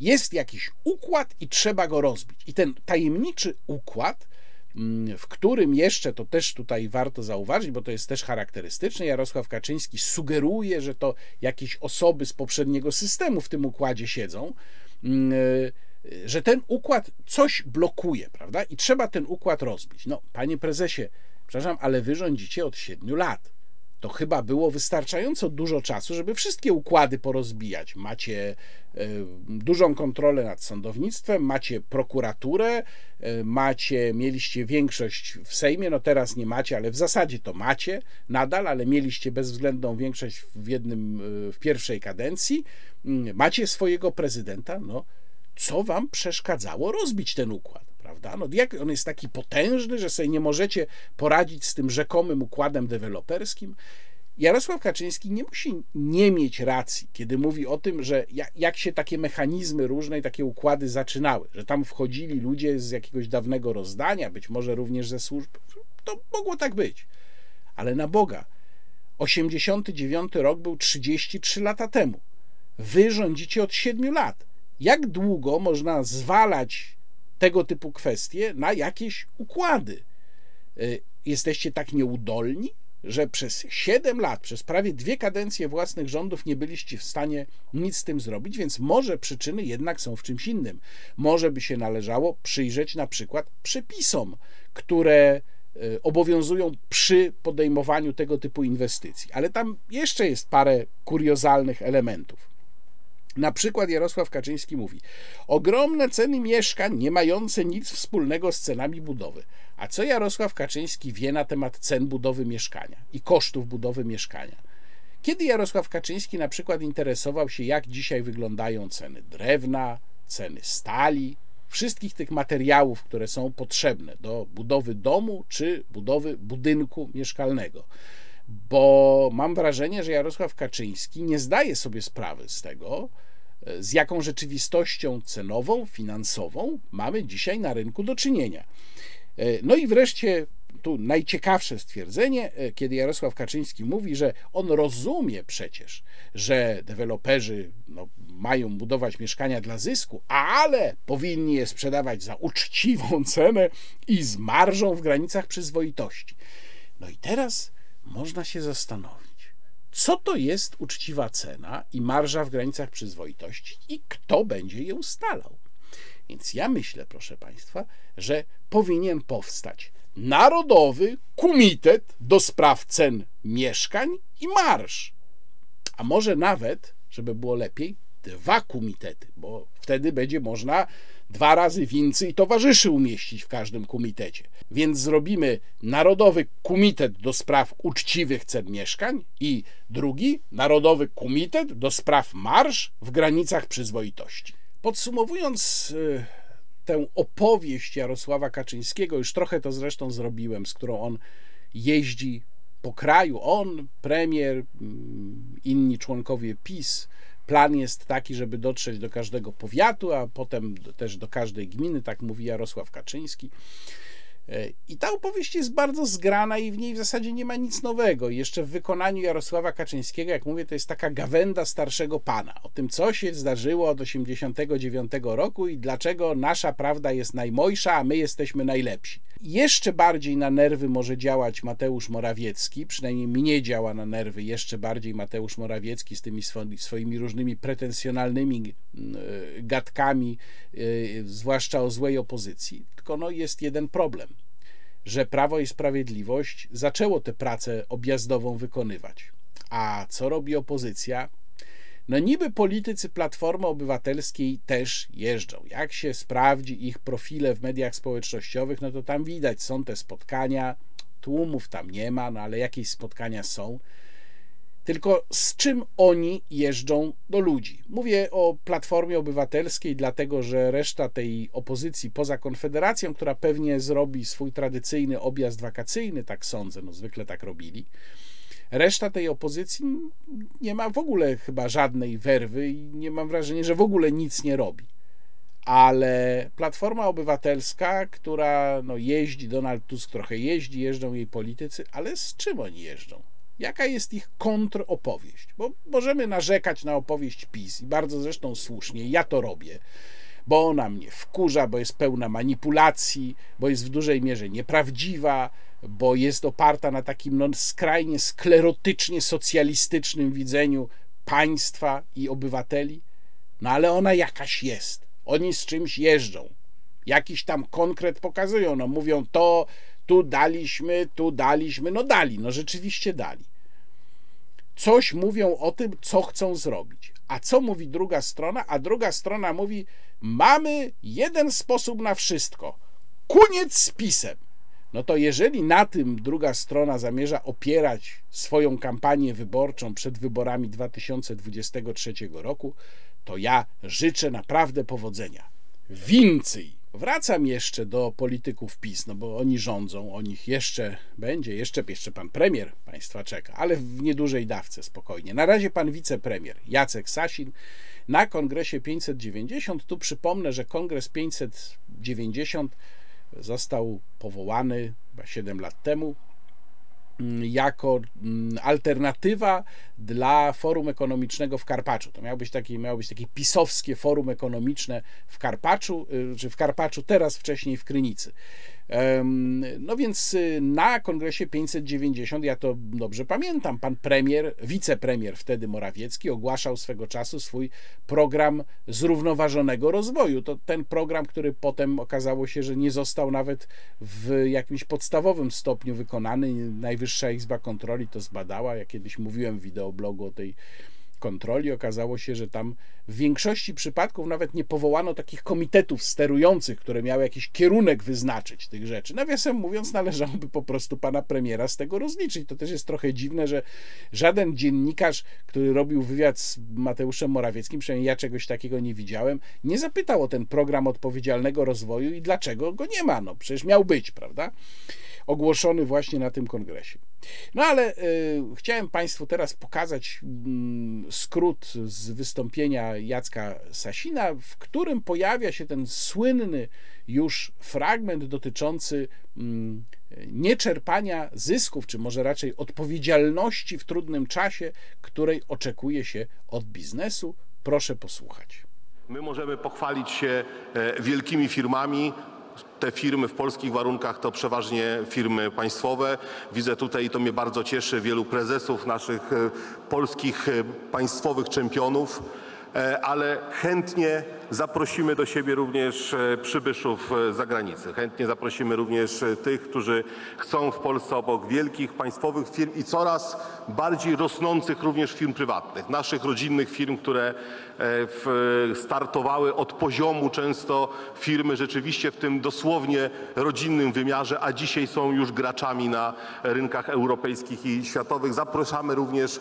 Jest jakiś układ i trzeba go rozbić. I ten tajemniczy układ, mm, w którym jeszcze, to też tutaj warto zauważyć, bo to jest też charakterystyczne, Jarosław Kaczyński sugeruje, że to jakieś osoby z poprzedniego systemu w tym układzie siedzą mm, że ten układ coś blokuje, prawda? I trzeba ten układ rozbić. No, panie prezesie, przepraszam, ale wy rządzicie od siedmiu lat. To chyba było wystarczająco dużo czasu, żeby wszystkie układy porozbijać. Macie e, dużą kontrolę nad sądownictwem, macie prokuraturę, e, macie, mieliście większość w Sejmie, no teraz nie macie, ale w zasadzie to macie nadal, ale mieliście bezwzględną większość w jednym, e, w pierwszej kadencji. Mm, macie swojego prezydenta, no co wam przeszkadzało rozbić ten układ, prawda? No jak on jest taki potężny, że sobie nie możecie poradzić z tym rzekomym układem deweloperskim? Jarosław Kaczyński nie musi nie mieć racji, kiedy mówi o tym, że jak się takie mechanizmy różne i takie układy zaczynały, że tam wchodzili ludzie z jakiegoś dawnego rozdania, być może również ze służb, to mogło tak być. Ale na Boga, 89 rok był 33 lata temu. Wy rządzicie od 7 lat jak długo można zwalać tego typu kwestie na jakieś układy? Y, jesteście tak nieudolni, że przez 7 lat, przez prawie dwie kadencje własnych rządów nie byliście w stanie nic z tym zrobić, więc może przyczyny jednak są w czymś innym. Może by się należało przyjrzeć na przykład przepisom, które y, obowiązują przy podejmowaniu tego typu inwestycji. Ale tam jeszcze jest parę kuriozalnych elementów. Na przykład Jarosław Kaczyński mówi: Ogromne ceny mieszkań nie mające nic wspólnego z cenami budowy. A co Jarosław Kaczyński wie na temat cen budowy mieszkania i kosztów budowy mieszkania? Kiedy Jarosław Kaczyński na przykład interesował się, jak dzisiaj wyglądają ceny drewna, ceny stali, wszystkich tych materiałów, które są potrzebne do budowy domu czy budowy budynku mieszkalnego? Bo mam wrażenie, że Jarosław Kaczyński nie zdaje sobie sprawy z tego, z jaką rzeczywistością cenową, finansową mamy dzisiaj na rynku do czynienia. No i wreszcie tu najciekawsze stwierdzenie, e, kiedy Jarosław Kaczyński mówi, że on rozumie przecież, że deweloperzy no, mają budować mieszkania dla zysku, ale powinni je sprzedawać za uczciwą <laughs> cenę i z marżą w granicach przyzwoitości. No i teraz można się zastanowić, co to jest uczciwa cena i marża w granicach przyzwoitości i kto będzie je ustalał. Więc ja myślę, proszę Państwa, że powinien powstać Narodowy Komitet do Spraw Cen Mieszkań i Marsz. A może nawet, żeby było lepiej, dwa komitety, bo wtedy będzie można dwa razy więcej towarzyszy umieścić w każdym komitecie. Więc zrobimy Narodowy Komitet do Spraw Uczciwych Cen Mieszkań i drugi Narodowy Komitet do Spraw Marsz w granicach przyzwoitości. Podsumowując y, tę opowieść Jarosława Kaczyńskiego, już trochę to zresztą zrobiłem, z którą on jeździ po kraju, on, premier, mm, inni członkowie PiS. Plan jest taki, żeby dotrzeć do każdego powiatu, a potem też do każdej gminy, tak mówi Jarosław Kaczyński. E, I ta opowieść jest bardzo zgrana i w niej w zasadzie nie ma nic nowego. Jeszcze w wykonaniu Jarosława Kaczyńskiego, jak mówię, to jest taka gawenda starszego pana o tym, co się zdarzyło od 89 roku i dlaczego nasza prawda jest najmojsza, a my jesteśmy najlepsi. Jeszcze bardziej na nerwy może działać Mateusz Morawiecki, przynajmniej mnie działa na nerwy jeszcze bardziej Mateusz Morawiecki z tymi swoimi różnymi pretensjonalnymi e, gadkami, e, zwłaszcza o złej opozycji. Tylko no jest jeden problem że Prawo i Sprawiedliwość zaczęło tę pracę objazdową wykonywać. A co robi opozycja? No niby politycy Platformy Obywatelskiej też jeżdżą. Jak się sprawdzi ich profile w mediach społecznościowych, no to tam widać, są te spotkania, tłumów tam nie ma, no ale jakieś spotkania są. Tylko z czym oni jeżdżą do ludzi? Mówię o Platformie Obywatelskiej, dlatego że reszta tej opozycji poza Konfederacją, która pewnie zrobi swój tradycyjny objazd wakacyjny, tak sądzę, no zwykle tak robili. Reszta tej opozycji nie ma w ogóle chyba żadnej werwy i nie mam wrażenia, że w ogóle nic nie robi. Ale Platforma Obywatelska, która no, jeździ, Donald Tusk trochę jeździ, jeżdżą jej politycy, ale z czym oni jeżdżą? Jaka jest ich kontropowieść. Bo możemy narzekać na opowieść PiS i bardzo zresztą słusznie, ja to robię, bo ona mnie wkurza, bo jest pełna manipulacji, bo jest w dużej mierze nieprawdziwa, bo jest oparta na takim no, skrajnie sklerotycznie socjalistycznym widzeniu państwa i obywateli. No ale ona jakaś jest. Oni z czymś jeżdżą. Jakiś tam konkret pokazują. No mówią to, tu daliśmy, tu daliśmy. No dali, no rzeczywiście dali coś mówią o tym, co chcą zrobić. A co mówi druga strona? A druga strona mówi: Mamy jeden sposób na wszystko. Koniec z pisem. No to jeżeli na tym druga strona zamierza opierać swoją kampanię wyborczą przed wyborami 2023 roku, to ja życzę naprawdę powodzenia. Więcej Wracam jeszcze do polityków PiS, no bo oni rządzą, o nich jeszcze będzie, jeszcze, jeszcze pan premier państwa czeka, ale w niedużej dawce, spokojnie. Na razie pan wicepremier Jacek Sasin na kongresie 590, tu przypomnę, że kongres 590 został powołany chyba 7 lat temu jako mm, alternatywa dla Forum Ekonomicznego w Karpaczu. To miało być, takie, miało być takie pisowskie forum ekonomiczne w Karpaczu, y, czy w Karpaczu teraz, wcześniej w Krynicy. No więc y, na kongresie 590, ja to dobrze pamiętam, pan premier, wicepremier wtedy Morawiecki ogłaszał swego czasu swój program zrównoważonego rozwoju. To ten program, który potem okazało się, że nie został nawet w jakimś podstawowym stopniu wykonany. Najwyższa Izba Kontroli to zbadała. Ja kiedyś mówiłem w wideoblogu o tej kontroli okazało się, że tam w większości przypadków nawet nie powołano takich komitetów sterujących, które miały jakiś kierunek wyznaczyć tych rzeczy. Nawiasem mówiąc, należałoby po prostu pana premiera z tego rozliczyć. To też jest trochę dziwne, że żaden dziennikarz, który robił wywiad z Mateuszem Morawieckim, przynajmniej ja czegoś takiego nie widziałem, nie zapytał o ten program odpowiedzialnego rozwoju i dlaczego go nie ma. No przecież miał być, prawda? Ogłoszony właśnie na tym kongresie. No ale y, chciałem Państwu teraz pokazać y, skrót z wystąpienia Jacka Sasina, w którym pojawia się ten słynny już fragment dotyczący y, nieczerpania zysków, czy może raczej odpowiedzialności w trudnym czasie, której oczekuje się od biznesu. Proszę posłuchać. My możemy pochwalić się e, wielkimi firmami. Te firmy w polskich warunkach to przeważnie firmy państwowe. Widzę tutaj, i to mnie bardzo cieszy, wielu prezesów naszych e, polskich e, państwowych czempionów, ale chętnie Zaprosimy do siebie również e, przybyszów e, z zagranicy. Chętnie zaprosimy również e, tych, którzy chcą w Polsce obok wielkich państwowych firm i coraz bardziej rosnących również firm prywatnych, naszych rodzinnych firm, które startowały od poziomu często firmy rzeczywiście w tym dosłownie rodzinnym wymiarze, a dzisiaj są już graczami na rynkach europejskich i światowych. Zapraszamy również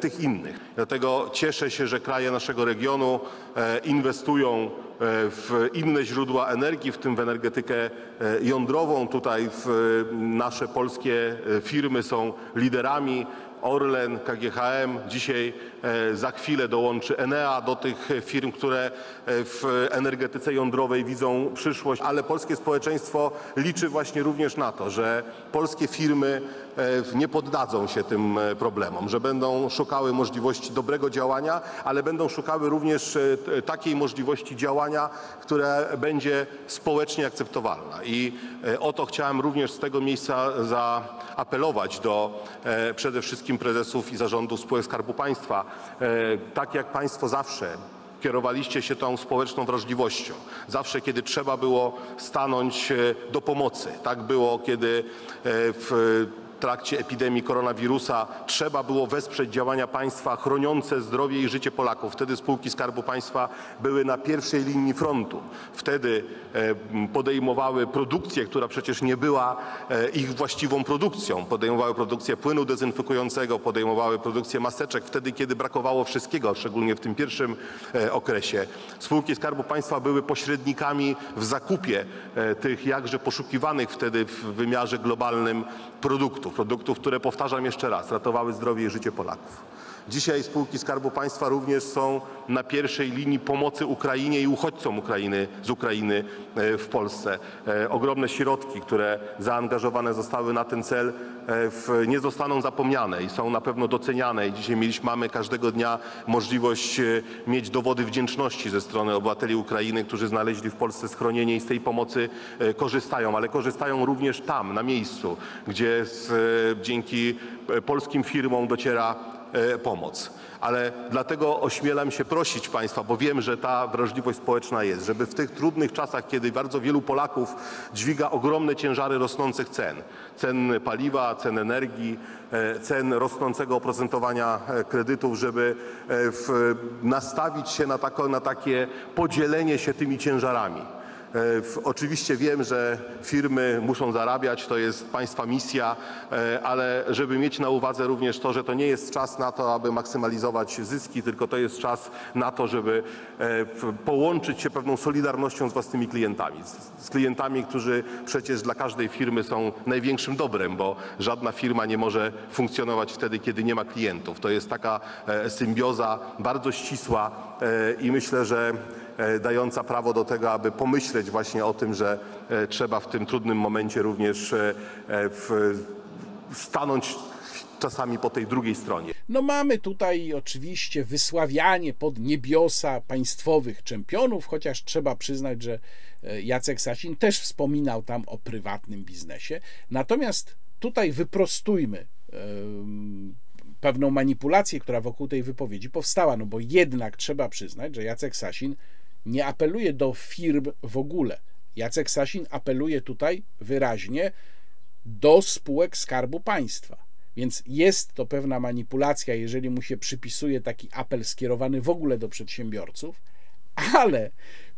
tych innych. Dlatego cieszę się, że kraje naszego regionu inwestują inwestują e, w inne źródła energii, w tym w energetykę e, jądrową. Tutaj nasze polskie e, firmy są liderami. Orlen, KGHM, dzisiaj za chwilę dołączy Enea do tych firm, które w energetyce jądrowej widzą przyszłość, ale polskie społeczeństwo liczy właśnie również na to, że polskie firmy E, nie poddadzą się tym e, problemom, że będą szukały możliwości dobrego działania, ale będą szukały również e, takiej możliwości działania, która będzie społecznie akceptowalna. I o to chciałem również z tego miejsca zaapelować do przede wszystkim prezesów i zarządów spółek Skarbu Państwa. Tak jak Państwo zawsze kierowaliście się tą społeczną wrażliwością. Zawsze, kiedy trzeba było stanąć do pomocy. Tak było, kiedy w trakcie epidemii koronawirusa trzeba było wesprzeć działania państwa chroniące zdrowie i życie Polaków. Wtedy spółki Skarbu Państwa były na pierwszej linii frontu. Wtedy e, podejmowały produkcję, która przecież nie była e, ich właściwą produkcją. Podejmowały produkcję płynu dezynfekującego, podejmowały produkcję maseczek wtedy, kiedy brakowało wszystkiego, szczególnie w tym pierwszym e, okresie. Spółki Skarbu Państwa były pośrednikami w zakupie tych jakże poszukiwanych wtedy w wymiarze globalnym produktów, produktów, które powtarzam jeszcze raz, ratowały zdrowie i życie Polaków. Dzisiaj spółki Skarbu Państwa również są na pierwszej linii pomocy Ukrainie i uchodźcom Ukrainy, z Ukrainy e, w Polsce. E, ogromne środki, które zaangażowane zostały na ten cel, e, nie zostaną zapomniane i są na pewno doceniane. I dzisiaj mieliśmy, mamy każdego dnia możliwość mieć dowody wdzięczności ze strony obywateli Ukrainy, którzy znaleźli w Polsce schronienie i z tej pomocy korzystają, ale korzystają również tam, na miejscu, gdzie z, dzięki polskim firmom dociera pomoc. Ale dlatego ośmielam się prosić Państwa, bo wiem, że ta wrażliwość społeczna jest, żeby w tych trudnych czasach, kiedy bardzo wielu Polaków dźwiga ogromne ciężary rosnących cen, cen paliwa, cen energii, e, cen rosnącego oprocentowania e, kredytów, żeby nastawić się na, tako, na takie podzielenie się tymi ciężarami E, oczywiście wiem, że firmy muszą zarabiać, to jest państwa misja, e, ale żeby mieć na uwadze również to, że to nie jest czas na to, aby maksymalizować zyski, tylko to jest czas na to, żeby e, połączyć się pewną solidarnością z własnymi klientami. Z klientami, którzy przecież dla każdej firmy są największym dobrem, bo żadna firma nie może funkcjonować wtedy, kiedy nie ma klientów. To jest taka symbioza bardzo ścisła i myślę, że E, dająca prawo do tego, aby pomyśleć właśnie o tym, że e, trzeba w tym trudnym momencie również e, stanąć czasami po tej drugiej stronie. No mamy tutaj oczywiście wysławianie pod niebiosa państwowych czempionów, chociaż trzeba przyznać, że Jacek Sasin też wspominał tam o prywatnym biznesie. Natomiast tutaj wyprostujmy pewną manipulację, która wokół tej wypowiedzi powstała, no bo jednak trzeba przyznać, że Jacek Sasin nie apeluje do firm w ogóle. Jacek Sasin apeluje tutaj wyraźnie do spółek Skarbu Państwa. Więc jest to pewna manipulacja, jeżeli mu się przypisuje taki apel skierowany w ogóle do przedsiębiorców, ale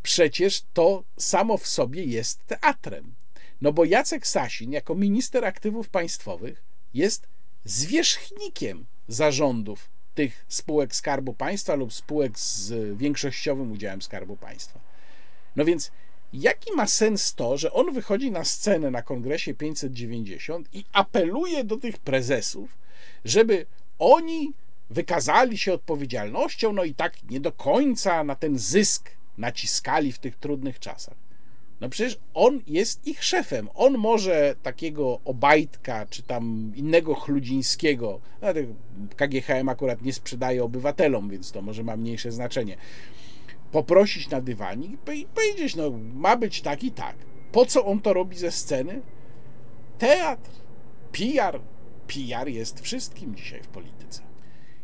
przecież to samo w sobie jest teatrem. No bo Jacek Sasin, jako minister aktywów państwowych, jest zwierzchnikiem zarządów tych spółek Skarbu Państwa lub spółek z większościowym udziałem Skarbu Państwa. No więc jaki ma sens to, że on wychodzi na scenę na kongresie 590 i apeluje do tych prezesów, żeby oni wykazali się odpowiedzialnością, no i tak nie do końca na ten zysk naciskali w tych trudnych czasach. No przecież on jest ich szefem. On może takiego Obajtka, czy tam innego Chludzińskiego, no, KGHM akurat nie sprzedaje obywatelom, więc to może ma mniejsze znaczenie, poprosić na dywanik i powiedzieć, no ma być tak i tak. Po co on to robi ze sceny? Teatr, PR. PR jest wszystkim dzisiaj w polityce.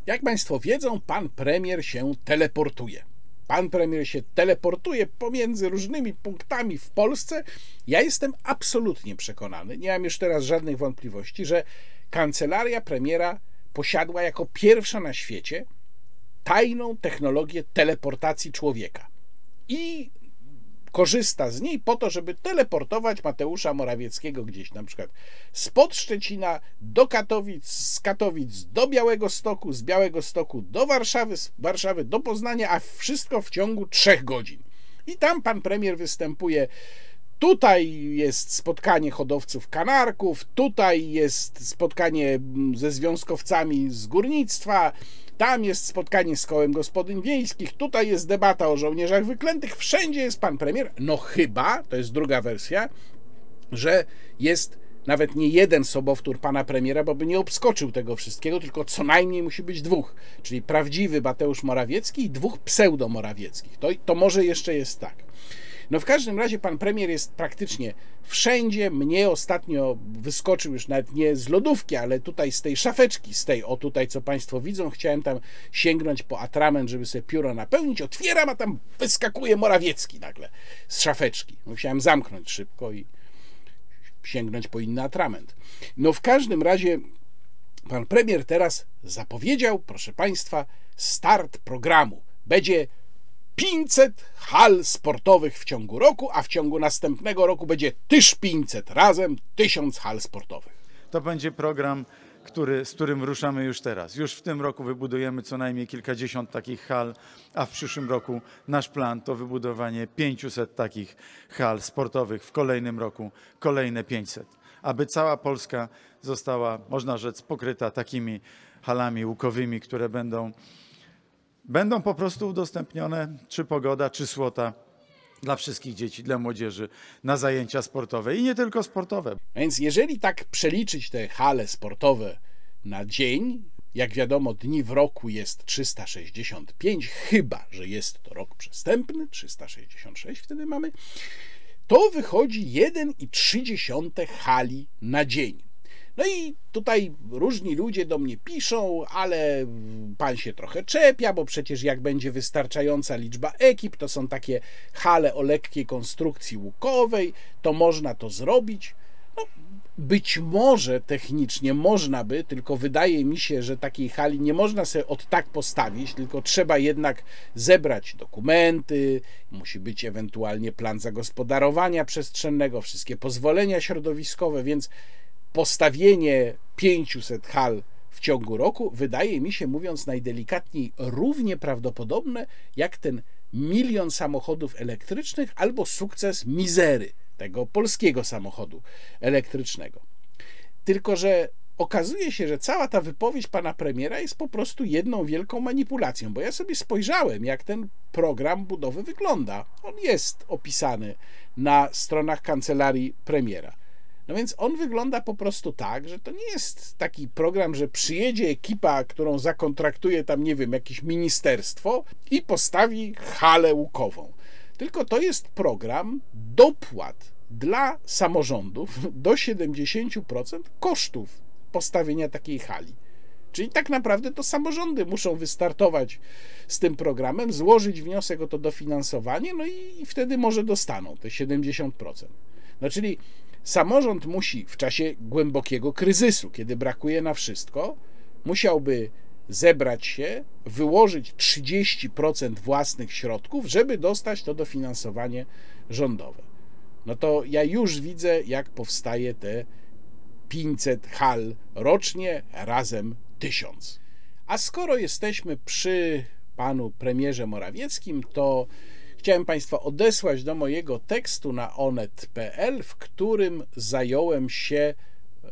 Jak Państwo wiedzą, pan premier się teleportuje. Pan premier się teleportuje pomiędzy różnymi punktami w Polsce. Ja jestem absolutnie przekonany, nie mam już teraz żadnych wątpliwości, że kancelaria premiera posiadła jako pierwsza na świecie tajną technologię teleportacji człowieka. I korzysta z niej po to, żeby teleportować Mateusza Morawieckiego gdzieś na przykład spod Szczecina do Katowic, z Katowic do Białego Stoku, z Białego Stoku do Warszawy, z Warszawy do Poznania, a wszystko w ciągu trzech godzin. I tam pan premier występuje Tutaj jest spotkanie hodowców kanarków, tutaj jest spotkanie mm, ze związkowcami z górnictwa, tam jest spotkanie z kołem gospodyń wiejskich, tutaj jest debata o żołnierzach wyklętych, wszędzie jest pan premier. No chyba, to jest druga wersja, że jest nawet nie jeden sobowtór pana premiera, bo by nie obskoczył tego wszystkiego, tylko co najmniej musi być dwóch, czyli prawdziwy Mateusz Morawiecki i dwóch pseudo-Morawieckich. To, to może jeszcze jest tak. No w każdym razie pan premier jest praktycznie wszędzie. Mnie ostatnio wyskoczył już nawet nie z lodówki, ale tutaj z tej szafeczki, z tej o tutaj, co państwo widzą. Chciałem tam sięgnąć po atrament, żeby sobie pióro napełnić. Otwieram, a tam wyskakuje Morawiecki nagle z szafeczki. Musiałem zamknąć szybko i sięgnąć po inny atrament. No w każdym razie pan premier teraz zapowiedział, proszę państwa, start programu. Będzie 500 hal sportowych w ciągu roku, a w ciągu następnego roku będzie tyż 500, razem 1000 hal sportowych. To będzie program, który, z którym ruszamy już teraz. Już w tym roku wybudujemy co najmniej kilkadziesiąt takich hal, a w przyszłym roku nasz plan to wybudowanie 500 takich hal sportowych, w kolejnym roku kolejne 500. Aby cała Polska została, można rzec, pokryta takimi halami łukowymi, które będą będą po prostu udostępnione czy pogoda, czy słota dla wszystkich dzieci, dla młodzieży na zajęcia sportowe i nie tylko sportowe. Więc jeżeli tak przeliczyć te hale sportowe na dzień, jak wiadomo, dni w roku jest 365, chyba że jest to rok przestępny, 366 wtedy mamy, to wychodzi 1,3 hali na dzień. No i tutaj różni ludzie do mnie piszą, ale pan się trochę czepia, bo przecież jak będzie wystarczająca liczba ekip, to są takie hale o lekkiej konstrukcji łukowej, to można to zrobić. No, być może technicznie można by, tylko wydaje mi się, że takiej hali nie można sobie od tak postawić, tylko trzeba jednak zebrać dokumenty, musi być ewentualnie plan zagospodarowania przestrzennego, wszystkie pozwolenia środowiskowe, więc postawienie 500 hal w ciągu roku wydaje mi się, mówiąc najdelikatniej, równie prawdopodobne jak ten milion samochodów elektrycznych albo sukces mizery tego polskiego samochodu elektrycznego. Tylko, że okazuje się, że cała ta wypowiedź pana premiera jest po prostu jedną wielką manipulacją, bo ja sobie spojrzałem, jak ten program budowy wygląda. On jest opisany na stronach kancelarii premiera. No więc on wygląda po prostu tak, że to nie jest taki program, że przyjedzie ekipa, którą zakontraktuje tam, nie wiem, jakieś ministerstwo i postawi halę łukową. Tylko to jest program dopłat dla samorządów do 70% kosztów postawienia takiej hali. Czyli tak naprawdę to samorządy muszą wystartować z tym programem, złożyć wniosek o to dofinansowanie, no i wtedy może dostaną te 70%. No czyli Samorząd musi w czasie głębokiego kryzysu, kiedy brakuje na wszystko, musiałby zebrać się, wyłożyć 30% własnych środków, żeby dostać to dofinansowanie rządowe. No to ja już widzę, jak powstaje te 500 hal rocznie, razem 1000. A skoro jesteśmy przy panu premierze Morawieckim, to Chciałem Państwa odesłać do mojego tekstu na onet.pl, w którym zająłem się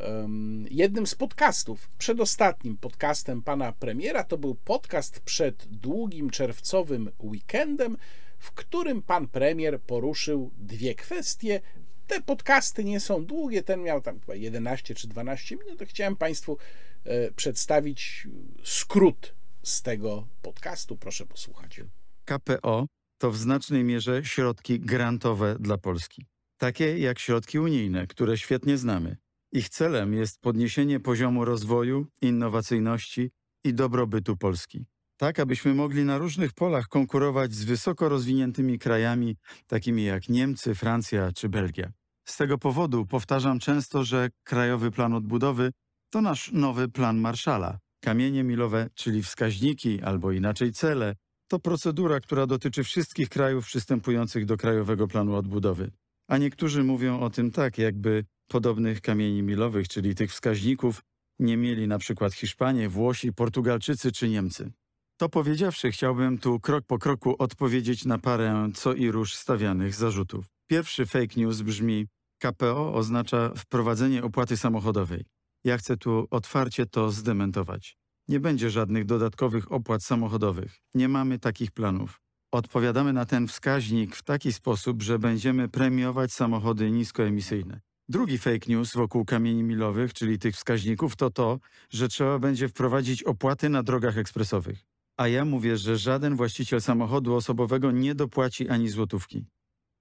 um, jednym z podcastów, przedostatnim podcastem pana premiera. To był podcast przed długim czerwcowym weekendem, w którym pan premier poruszył dwie kwestie. Te podcasty nie są długie, ten miał tam chyba 11 czy 12 minut. To chciałem Państwu e, przedstawić skrót z tego podcastu. Proszę posłuchać. KPO to w znacznej mierze środki grantowe dla Polski. Takie jak środki unijne, które świetnie znamy. Ich celem jest podniesienie poziomu rozwoju, innowacyjności i dobrobytu Polski. Tak, abyśmy mogli na różnych polach konkurować z wysoko rozwiniętymi krajami, takimi jak Niemcy, Francja czy Belgia. Z tego powodu powtarzam często, że Krajowy Plan Odbudowy to nasz nowy plan Marszala. Kamienie milowe, czyli wskaźniki albo inaczej cele, to procedura, która dotyczy wszystkich krajów przystępujących do Krajowego Planu Odbudowy. A niektórzy mówią o tym tak, jakby podobnych kamieni milowych, czyli tych wskaźników, nie mieli na przykład Hiszpanie, Włosi, Portugalczycy czy Niemcy. To powiedziawszy, chciałbym tu krok po kroku odpowiedzieć na parę co i róż stawianych zarzutów. Pierwszy fake news brzmi: KPO oznacza wprowadzenie opłaty samochodowej. Ja chcę tu otwarcie to zdementować. Nie będzie żadnych dodatkowych opłat samochodowych. Nie mamy takich planów. Odpowiadamy na ten wskaźnik w taki sposób, że będziemy premiować samochody niskoemisyjne. Drugi fake news wokół kamieni milowych, czyli tych wskaźników, to to, że trzeba będzie wprowadzić opłaty na drogach ekspresowych. A ja mówię, że żaden właściciel samochodu osobowego nie dopłaci ani złotówki.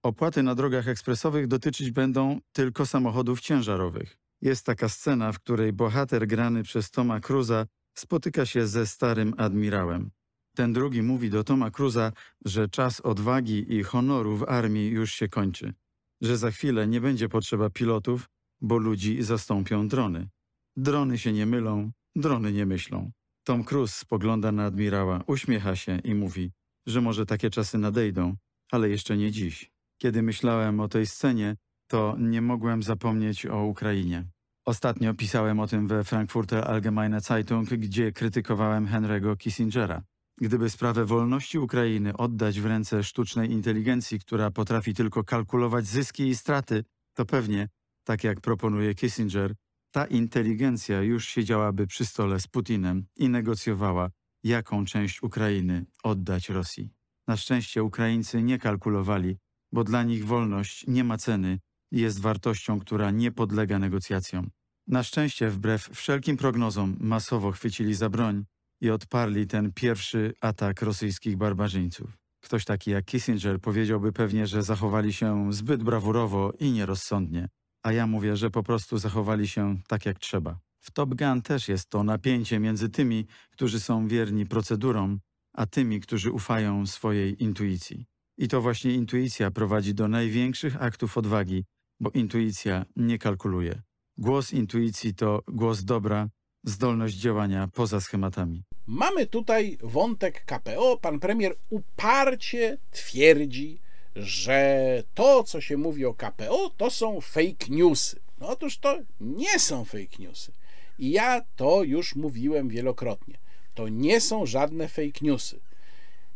Opłaty na drogach ekspresowych dotyczyć będą tylko samochodów ciężarowych. Jest taka scena, w której bohater grany przez Toma Cruza spotyka się ze starym admirałem. Ten drugi mówi do Toma Cruza, że czas odwagi i honoru w armii już się kończy, że za chwilę nie będzie potrzeba pilotów, bo ludzi zastąpią drony. Drony się nie mylą, drony nie myślą. Tom Cruise spogląda na admirała, uśmiecha się i mówi, że może takie czasy nadejdą, ale jeszcze nie dziś. Kiedy myślałem o tej scenie, to nie mogłem zapomnieć o Ukrainie. Ostatnio pisałem o tym we Frankfurter Allgemeine Zeitung, gdzie krytykowałem Henry'ego Kissingera. Gdyby sprawę wolności Ukrainy oddać w ręce sztucznej inteligencji, która potrafi tylko kalkulować zyski i straty, to pewnie, tak jak proponuje Kissinger, ta inteligencja już siedziałaby przy stole z Putinem i negocjowała, jaką część Ukrainy oddać Rosji. Na szczęście Ukraińcy nie kalkulowali, bo dla nich wolność nie ma ceny jest wartością, która nie podlega negocjacjom. Na szczęście, wbrew wszelkim prognozom, masowo chwycili za broń i odparli ten pierwszy atak rosyjskich barbarzyńców. Ktoś taki jak Kissinger powiedziałby pewnie, że zachowali się zbyt brawurowo i nierozsądnie, a ja mówię, że po prostu zachowali się tak jak trzeba. W Top Gun też jest to napięcie między tymi, którzy są wierni procedurom, a tymi, którzy ufają swojej intuicji. I to właśnie intuicja prowadzi do największych aktów odwagi, bo intuicja nie kalkuluje. Głos intuicji to głos dobra, zdolność działania poza schematami. Mamy tutaj wątek KPO. Pan premier uparcie twierdzi, że to, co się mówi o KPO, to są fake newsy. No otóż to nie są fake newsy. I ja to już mówiłem wielokrotnie. To nie są żadne fake newsy.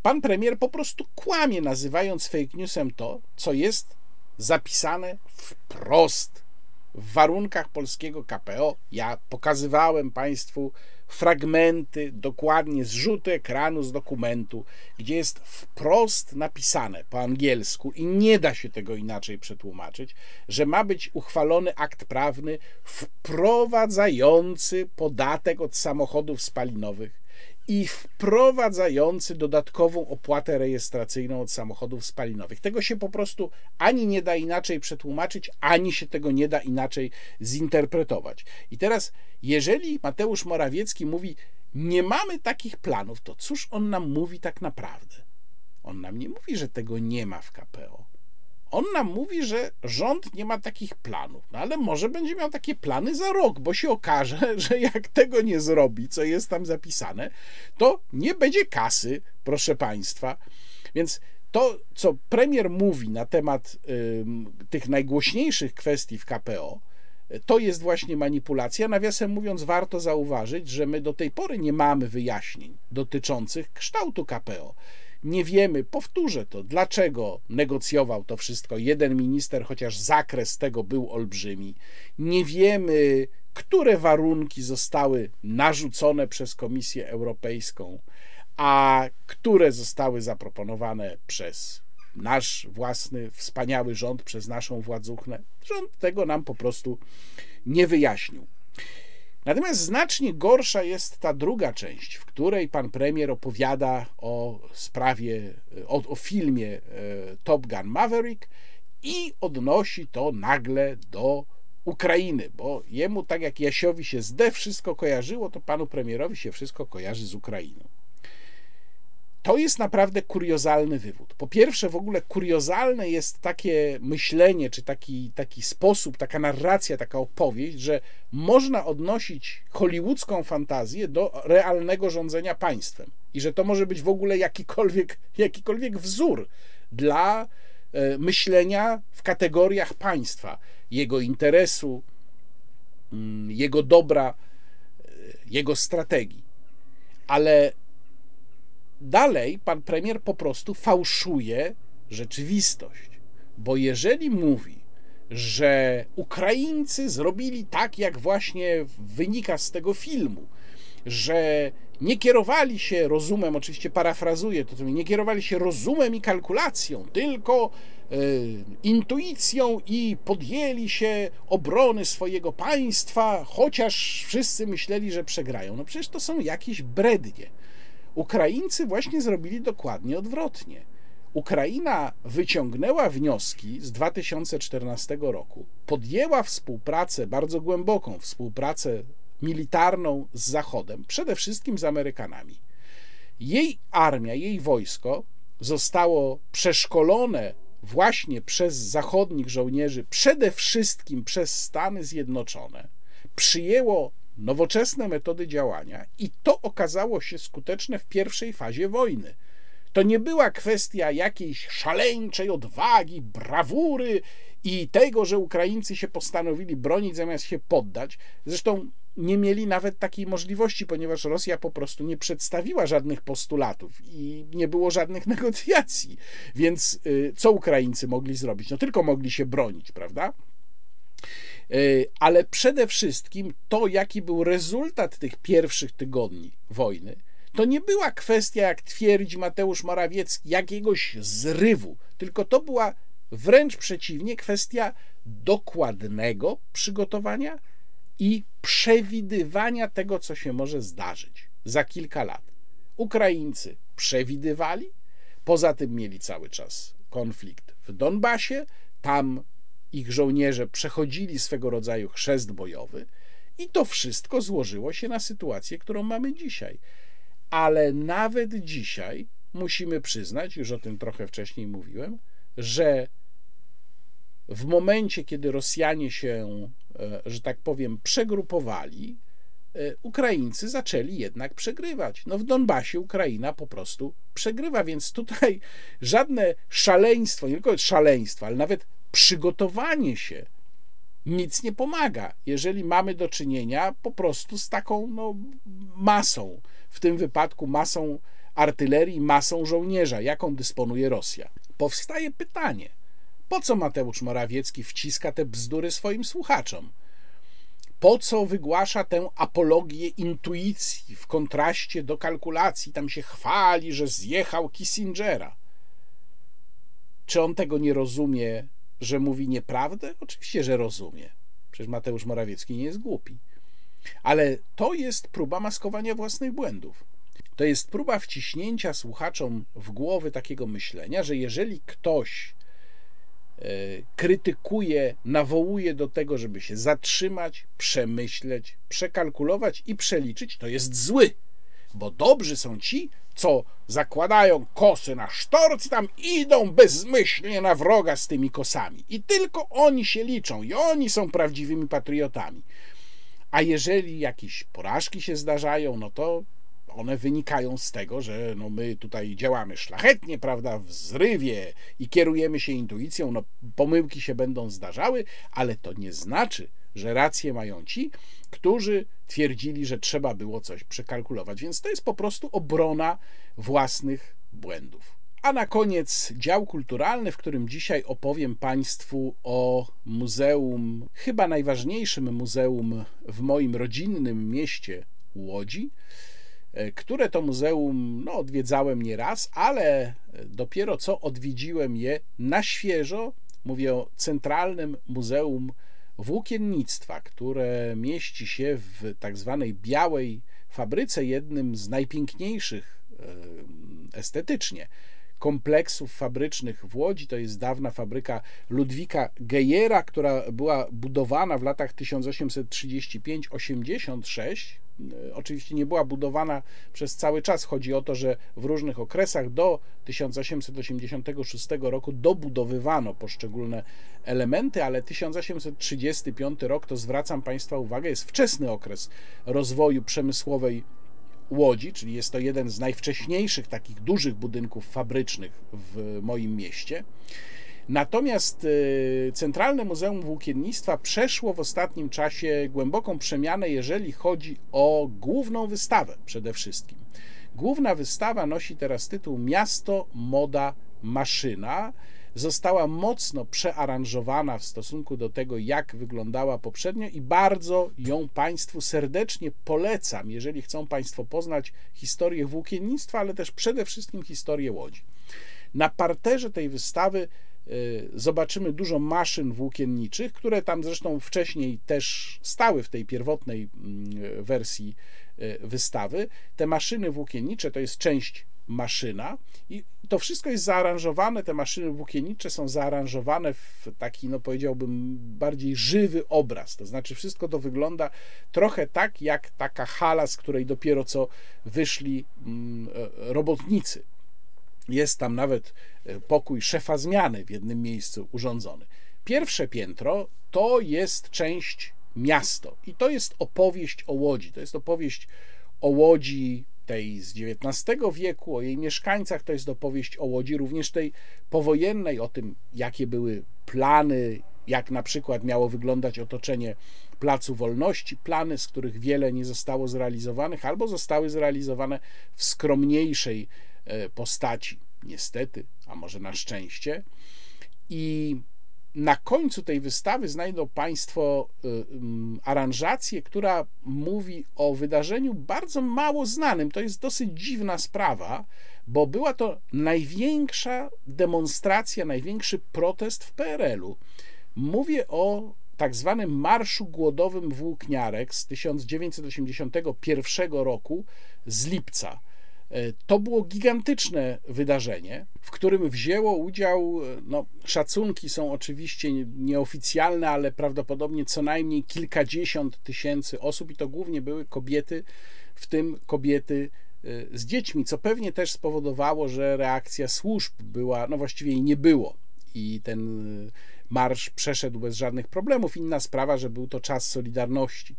Pan premier po prostu kłamie, nazywając fake newsem to, co jest zapisane wprost w warunkach polskiego KPO. Ja pokazywałem Państwu fragmenty, dokładnie zrzuty ekranu z dokumentu, gdzie jest wprost napisane po angielsku i nie da się tego inaczej przetłumaczyć, że ma być uchwalony akt prawny wprowadzający podatek od samochodów spalinowych i wprowadzający dodatkową opłatę rejestracyjną od samochodów spalinowych. Tego się po prostu ani nie da inaczej przetłumaczyć, ani się tego nie da inaczej zinterpretować. I teraz, jeżeli Mateusz Morawiecki mówi, nie mamy takich planów, to cóż on nam mówi tak naprawdę? On nam nie mówi, że tego nie ma w KPO. On nam mówi, że rząd nie ma takich planów, no ale może będzie miał takie plany za rok, bo się okaże, <laughs> że jak tego nie zrobi, co jest tam zapisane, to nie będzie kasy, proszę Państwa. Więc to, co premier mówi na temat tych najgłośniejszych kwestii w KPO, to jest właśnie manipulacja. Nawiasem mówiąc, warto zauważyć, że my do tej pory nie mamy wyjaśnień dotyczących kształtu KPO. Nie wiemy, powtórzę to, dlaczego negocjował to wszystko jeden minister, chociaż zakres tego był olbrzymi. Nie wiemy, które warunki zostały narzucone przez Komisję Europejską, a które zostały zaproponowane przez nasz własny, wspaniały rząd przez naszą władzuchnę. Rząd tego nam po prostu nie wyjaśnił. Natomiast znacznie gorsza jest ta druga część, w której pan premier opowiada o sprawie, o, o filmie e, Top Gun Maverick i odnosi to nagle do Ukrainy, bo jemu, tak jak Jasiowi się z D wszystko kojarzyło, to panu premierowi się wszystko kojarzy z Ukrainą. To jest naprawdę kuriozalny wywód. Po pierwsze, w ogóle kuriozalne jest takie myślenie, czy taki, taki sposób, taka narracja, taka opowieść, że można odnosić hollywoodzką fantazję do realnego rządzenia państwem i że to może być w ogóle jakikolwiek, jakikolwiek wzór dla e, myślenia w kategoriach państwa, jego interesu, mm, jego dobra, e, jego strategii. Ale dalej pan premier po prostu fałszuje rzeczywistość. Bo jeżeli mówi, że Ukraińcy zrobili tak, jak właśnie wynika z tego filmu, że nie kierowali się rozumem, oczywiście parafrazuję to, nie kierowali się rozumem i kalkulacją, tylko y, intuicją i podjęli się obrony swojego państwa, chociaż wszyscy myśleli, że przegrają. No przecież to są jakieś brednie. Ukraińcy właśnie zrobili dokładnie odwrotnie. Ukraina wyciągnęła wnioski z 2014 roku, podjęła współpracę, bardzo głęboką współpracę militarną z Zachodem, przede wszystkim z Amerykanami. Jej armia, jej wojsko zostało przeszkolone właśnie przez zachodnich żołnierzy, przede wszystkim przez Stany Zjednoczone, przyjęło nowoczesne metody działania i to okazało się skuteczne w pierwszej fazie wojny. To nie była kwestia jakiejś szaleńczej odwagi, brawury i tego, że Ukraińcy się postanowili bronić zamiast się poddać. Zresztą nie mieli nawet takiej możliwości, ponieważ Rosja po prostu nie przedstawiła żadnych postulatów i nie było żadnych <laughs> negocjacji. Więc y, co Ukraińcy mogli zrobić? No tylko mogli się bronić, prawda? E, ale przede wszystkim to, jaki był rezultat tych pierwszych tygodni wojny, to nie była kwestia, jak twierdzi Mateusz Morawiecki, jakiegoś zrywu, tylko to była wręcz przeciwnie kwestia dokładnego przygotowania i przewidywania tego, co się może zdarzyć za kilka lat. Ukraińcy przewidywali, poza tym mieli cały czas konflikt w Donbasie, tam ich żołnierze przechodzili swego rodzaju chrzest bojowy i to wszystko złożyło się na sytuację, którą mamy dzisiaj. Ale nawet dzisiaj musimy przyznać, już o tym trochę wcześniej mówiłem, że w momencie, kiedy Rosjanie się, e, że tak powiem, przegrupowali, e, Ukraińcy zaczęli jednak przegrywać. No w Donbasie Ukraina po prostu przegrywa, więc tutaj żadne szaleństwo, nie tylko szaleństwo, ale nawet przygotowanie się nic nie pomaga, jeżeli mamy do czynienia po prostu z taką no, masą, w tym wypadku masą artylerii, masą żołnierza, jaką dysponuje Rosja. Powstaje pytanie, po co Mateusz Morawiecki wciska te bzdury swoim słuchaczom? Po co wygłasza tę apologię intuicji w kontraście do kalkulacji? Tam się chwali, że zjechał Kissingera. Czy on tego nie rozumie że mówi nieprawdę? Oczywiście, że rozumie. Przecież Mateusz Morawiecki nie jest głupi. Ale to jest próba maskowania własnych błędów. To jest próba wciśnięcia słuchaczom w głowy takiego myślenia, że jeżeli ktoś e, krytykuje, nawołuje do tego, żeby się zatrzymać, przemyśleć, przekalkulować i przeliczyć, to jest zły. Bo dobrzy są ci, co zakładają kosy na sztorc i tam idą bezmyślnie na wroga z tymi kosami. I tylko oni się liczą i oni są prawdziwymi patriotami. A jeżeli jakieś porażki się zdarzają, no to one wynikają z tego, że no my tutaj działamy szlachetnie, prawda, w zrywie i kierujemy się intuicją, no pomyłki się będą zdarzały, ale to nie znaczy, że rację mają ci, którzy twierdzili, że trzeba było coś przekalkulować. Więc to jest po prostu obrona własnych błędów. A na koniec dział kulturalny, w którym dzisiaj opowiem Państwu o muzeum, chyba najważniejszym muzeum w moim rodzinnym mieście Łodzi. e, które to muzeum no, odwiedzałem nieraz, ale dopiero co odwiedziłem je na świeżo. Mówię o Centralnym Muzeum Włókiennictwa, które mieści się w tak zwanej białej fabryce, jednym z najpiękniejszych estetycznie kompleksów fabrycznych w Łodzi. To jest dawna fabryka Ludwika Gejera, która była budowana w latach 1835-86. Oczywiście nie była budowana przez cały czas. Chodzi o to, że w różnych okresach do 1886 roku dobudowywano poszczególne elementy, ale 1835 rok to zwracam Państwa uwagę, jest wczesny okres rozwoju przemysłowej Łodzi, czyli jest to jeden z najwcześniejszych takich dużych budynków fabrycznych w moim mieście. Natomiast y, Centralne Muzeum Włókiennictwa przeszło w ostatnim czasie głęboką przemianę, jeżeli chodzi o główną wystawę przede wszystkim. Główna wystawa nosi teraz tytuł Miasto, Moda, Maszyna została mocno przearanżowana w stosunku do tego, jak wyglądała poprzednio, i bardzo ją Państwu serdecznie polecam, jeżeli chcą Państwo poznać historię włókiennictwa, ale też przede wszystkim historię łodzi. Na parterze tej wystawy zobaczymy dużo maszyn włókienniczych, które tam zresztą wcześniej też stały w tej pierwotnej mm, wersji y, wystawy. Te maszyny włókiennicze to jest część maszyna i to wszystko jest zaaranżowane, te maszyny włókiennicze są zaaranżowane w taki, no powiedziałbym, bardziej żywy obraz, to znaczy wszystko to wygląda trochę tak, jak taka hala, z której dopiero co wyszli mm, robotnicy. Jest tam nawet e, pokój szefa zmiany w jednym miejscu urządzony. Pierwsze piętro to jest część miasto i to jest opowieść o Łodzi, to jest opowieść o Łodzi tej z XIX wieku, o jej mieszkańcach, to jest opowieść o Łodzi, również tej powojennej, o tym, jakie były plany, jak na przykład miało wyglądać otoczenie Placu Wolności, plany, z których wiele nie zostało zrealizowanych, albo zostały zrealizowane w skromniejszej postaci, niestety, a może na szczęście. I na końcu tej wystawy znajdą Państwo y, aranżację, która mówi o wydarzeniu bardzo mało znanym. To jest dosyć dziwna sprawa, bo była to największa demonstracja, największy protest w PRL-u. Mówię o tak zwanym Marszu Głodowym Włókniarek z 1981 roku z lipca. E, to było gigantyczne wydarzenie, w którym wzięło udział, e, no, szacunki są oczywiście nieoficjalne, ale prawdopodobnie co najmniej kilkadziesiąt tysięcy osób, i to głównie były kobiety, w tym kobiety e, z dziećmi, co pewnie też spowodowało, że reakcja służb była, no właściwie jej nie było. I ten marsz przeszedł bez żadnych problemów. Inna sprawa, że był to czas Solidarności.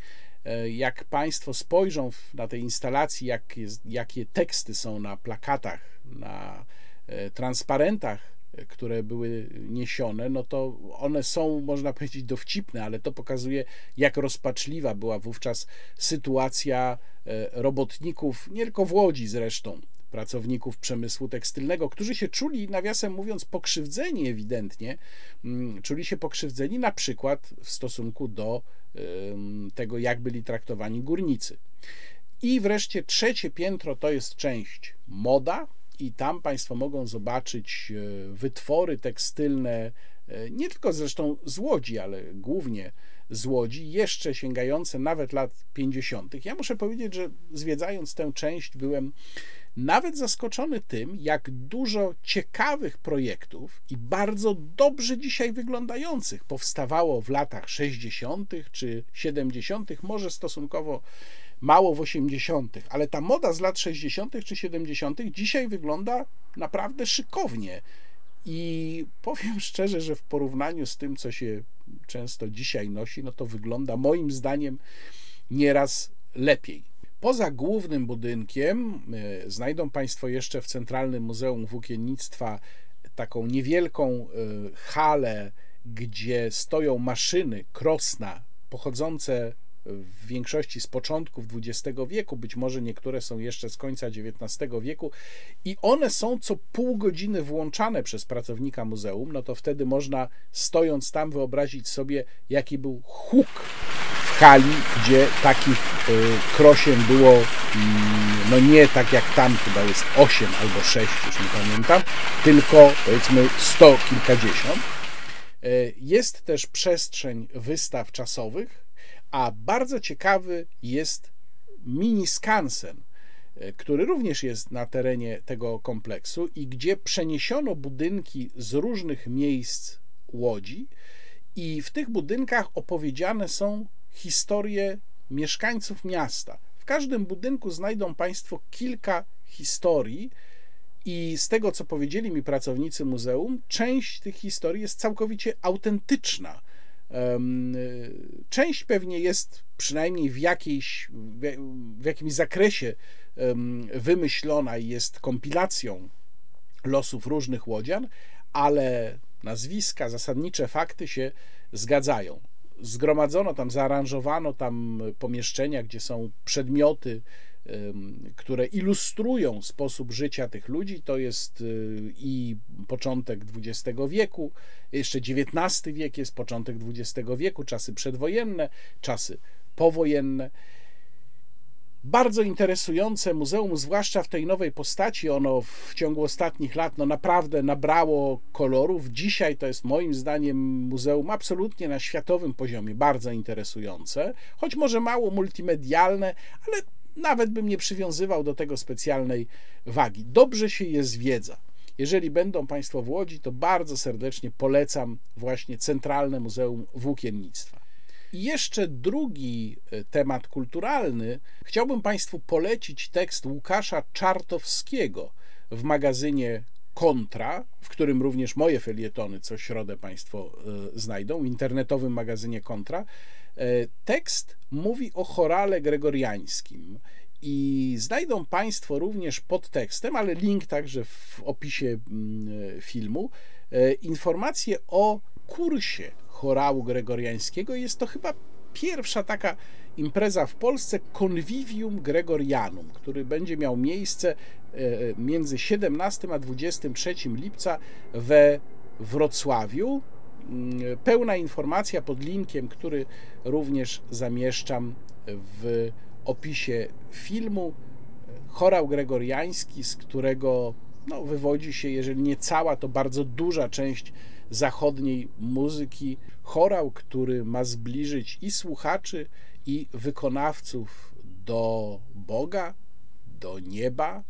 E, jak Państwo spojrzą na tej instalacji, jak jest, jakie teksty są na plakatach, na e, transparentach, e, które były niesione, no to one są, można powiedzieć, dowcipne, ale to pokazuje, jak rozpaczliwa była wówczas sytuacja robotników, nie tylko w Łodzi zresztą, pracowników przemysłu tekstylnego, którzy się czuli, nawiasem mówiąc, pokrzywdzeni ewidentnie, mm, czuli się pokrzywdzeni na przykład w stosunku do tego, jak byli traktowani górnicy. I wreszcie trzecie piętro to jest część moda, i tam Państwo mogą zobaczyć e, wytwory tekstylne, e, nie tylko zresztą z Łodzi, ale głównie z Łodzi, jeszcze sięgające nawet lat 50. Ja muszę powiedzieć, że zwiedzając tę część, byłem nawet zaskoczony tym, jak dużo ciekawych projektów i bardzo dobrze dzisiaj wyglądających powstawało w latach 60. czy 70., może stosunkowo mało w 80., ale ta moda z lat 60. czy 70. dzisiaj wygląda naprawdę szykownie. I powiem <laughs> szczerze, że w porównaniu z tym, co się często dzisiaj nosi, no to wygląda moim zdaniem nieraz lepiej. Poza głównym budynkiem e, znajdą Państwo jeszcze w Centralnym Muzeum Włókiennictwa taką niewielką e, halę, gdzie stoją maszyny Krosna pochodzące w większości z początków XX wieku, być może niektóre są jeszcze z końca XIX wieku, i one są co pół godziny włączane przez pracownika muzeum, no to wtedy można stojąc tam wyobrazić sobie, jaki był huk hali, gdzie takich y, krosien było mm, no nie tak jak tam chyba jest 8 albo 6, już nie pamiętam, tylko powiedzmy 100 kilkadziesiąt. Y, jest też przestrzeń wystaw czasowych, a bardzo ciekawy jest mini skansen, y, który również jest na terenie tego kompleksu i gdzie przeniesiono budynki z różnych miejsc Łodzi i w tych budynkach opowiedziane są historie mieszkańców miasta. W każdym budynku znajdą Państwo kilka historii, i z tego, co powiedzieli mi pracownicy muzeum, część tych historii jest całkowicie autentyczna. Część pewnie jest przynajmniej w, jakiejś, w jakimś zakresie wymyślona i jest kompilacją losów różnych łodzian, ale nazwiska, zasadnicze fakty się zgadzają. Zgromadzono tam, zaaranżowano tam pomieszczenia, gdzie są przedmioty, które ilustrują sposób życia tych ludzi. To jest y, i początek XX wieku, jeszcze XIX wiek jest początek XX wieku, czasy przedwojenne, czasy powojenne. Bardzo interesujące muzeum, zwłaszcza w tej nowej postaci. Ono w ciągu ostatnich lat no naprawdę nabrało kolorów. Dzisiaj to jest moim zdaniem muzeum absolutnie na światowym poziomie, bardzo interesujące, choć może mało multimedialne, ale nawet bym nie przywiązywał do tego specjalnej wagi. Dobrze się je zwiedza. Jeżeli będą Państwo w Łodzi, to bardzo serdecznie polecam właśnie Centralne Muzeum Włókiennictwa. I jeszcze drugi e, temat kulturalny. Chciałbym Państwu polecić tekst Łukasza Czartowskiego w magazynie Kontra, w którym również moje felietony co środę Państwo e, znajdą, w internetowym magazynie Kontra. E, tekst mówi o chorale gregoriańskim i znajdą Państwo również pod tekstem, ale link także w opisie mm, filmu, informacje o kursie chorału gregoriańskiego. Jest to chyba pierwsza taka impreza w Polsce Convivium Gregorianum, który będzie miał miejsce e, między 17 a 23 lipca we Wrocławiu. Mm, pełna informacja pod linkiem, który również zamieszczam w opisie filmu. Chorał gregoriański, z którego no, wywodzi się, jeżeli nie cała, to bardzo duża część zachodniej muzyki. Chorał, który ma zbliżyć i słuchaczy, i wykonawców do Boga, do nieba.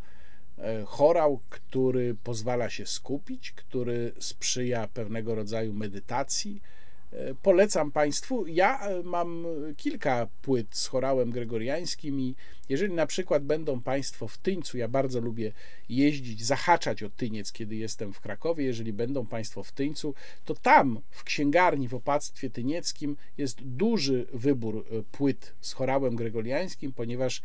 E, chorał, który pozwala się skupić, który sprzyja pewnego rodzaju medytacji polecam Państwu. Ja e, mam kilka płyt z chorałem gregoriańskim i jeżeli na przykład będą Państwo w Tyńcu, ja bardzo lubię jeździć, zahaczać o Tyniec, kiedy jestem w Krakowie, jeżeli będą Państwo w Tyńcu, to tam w księgarni w opactwie tynieckim jest duży wybór e, płyt z chorałem gregoriańskim, ponieważ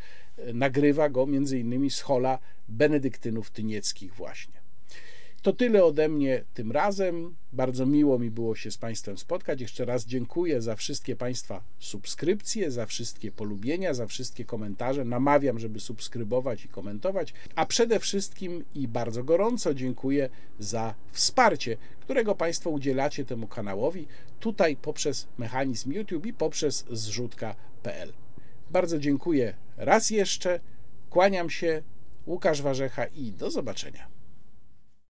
nagrywa go między innymi z hola benedyktynów tynieckich właśnie. To tyle ode mnie tym razem. Bardzo miło mi było się z Państwem spotkać. Jeszcze raz dziękuję za wszystkie Państwa subskrypcje, za wszystkie polubienia, za wszystkie komentarze. Namawiam, żeby subskrybować i komentować, a przede wszystkim i bardzo gorąco dziękuję za wsparcie, którego Państwo udzielacie temu kanałowi tutaj poprzez mechanizm YouTube i poprzez zrzutka.pl. Bardzo dziękuję raz jeszcze. Kłaniam się. Łukasz Warzecha i do zobaczenia.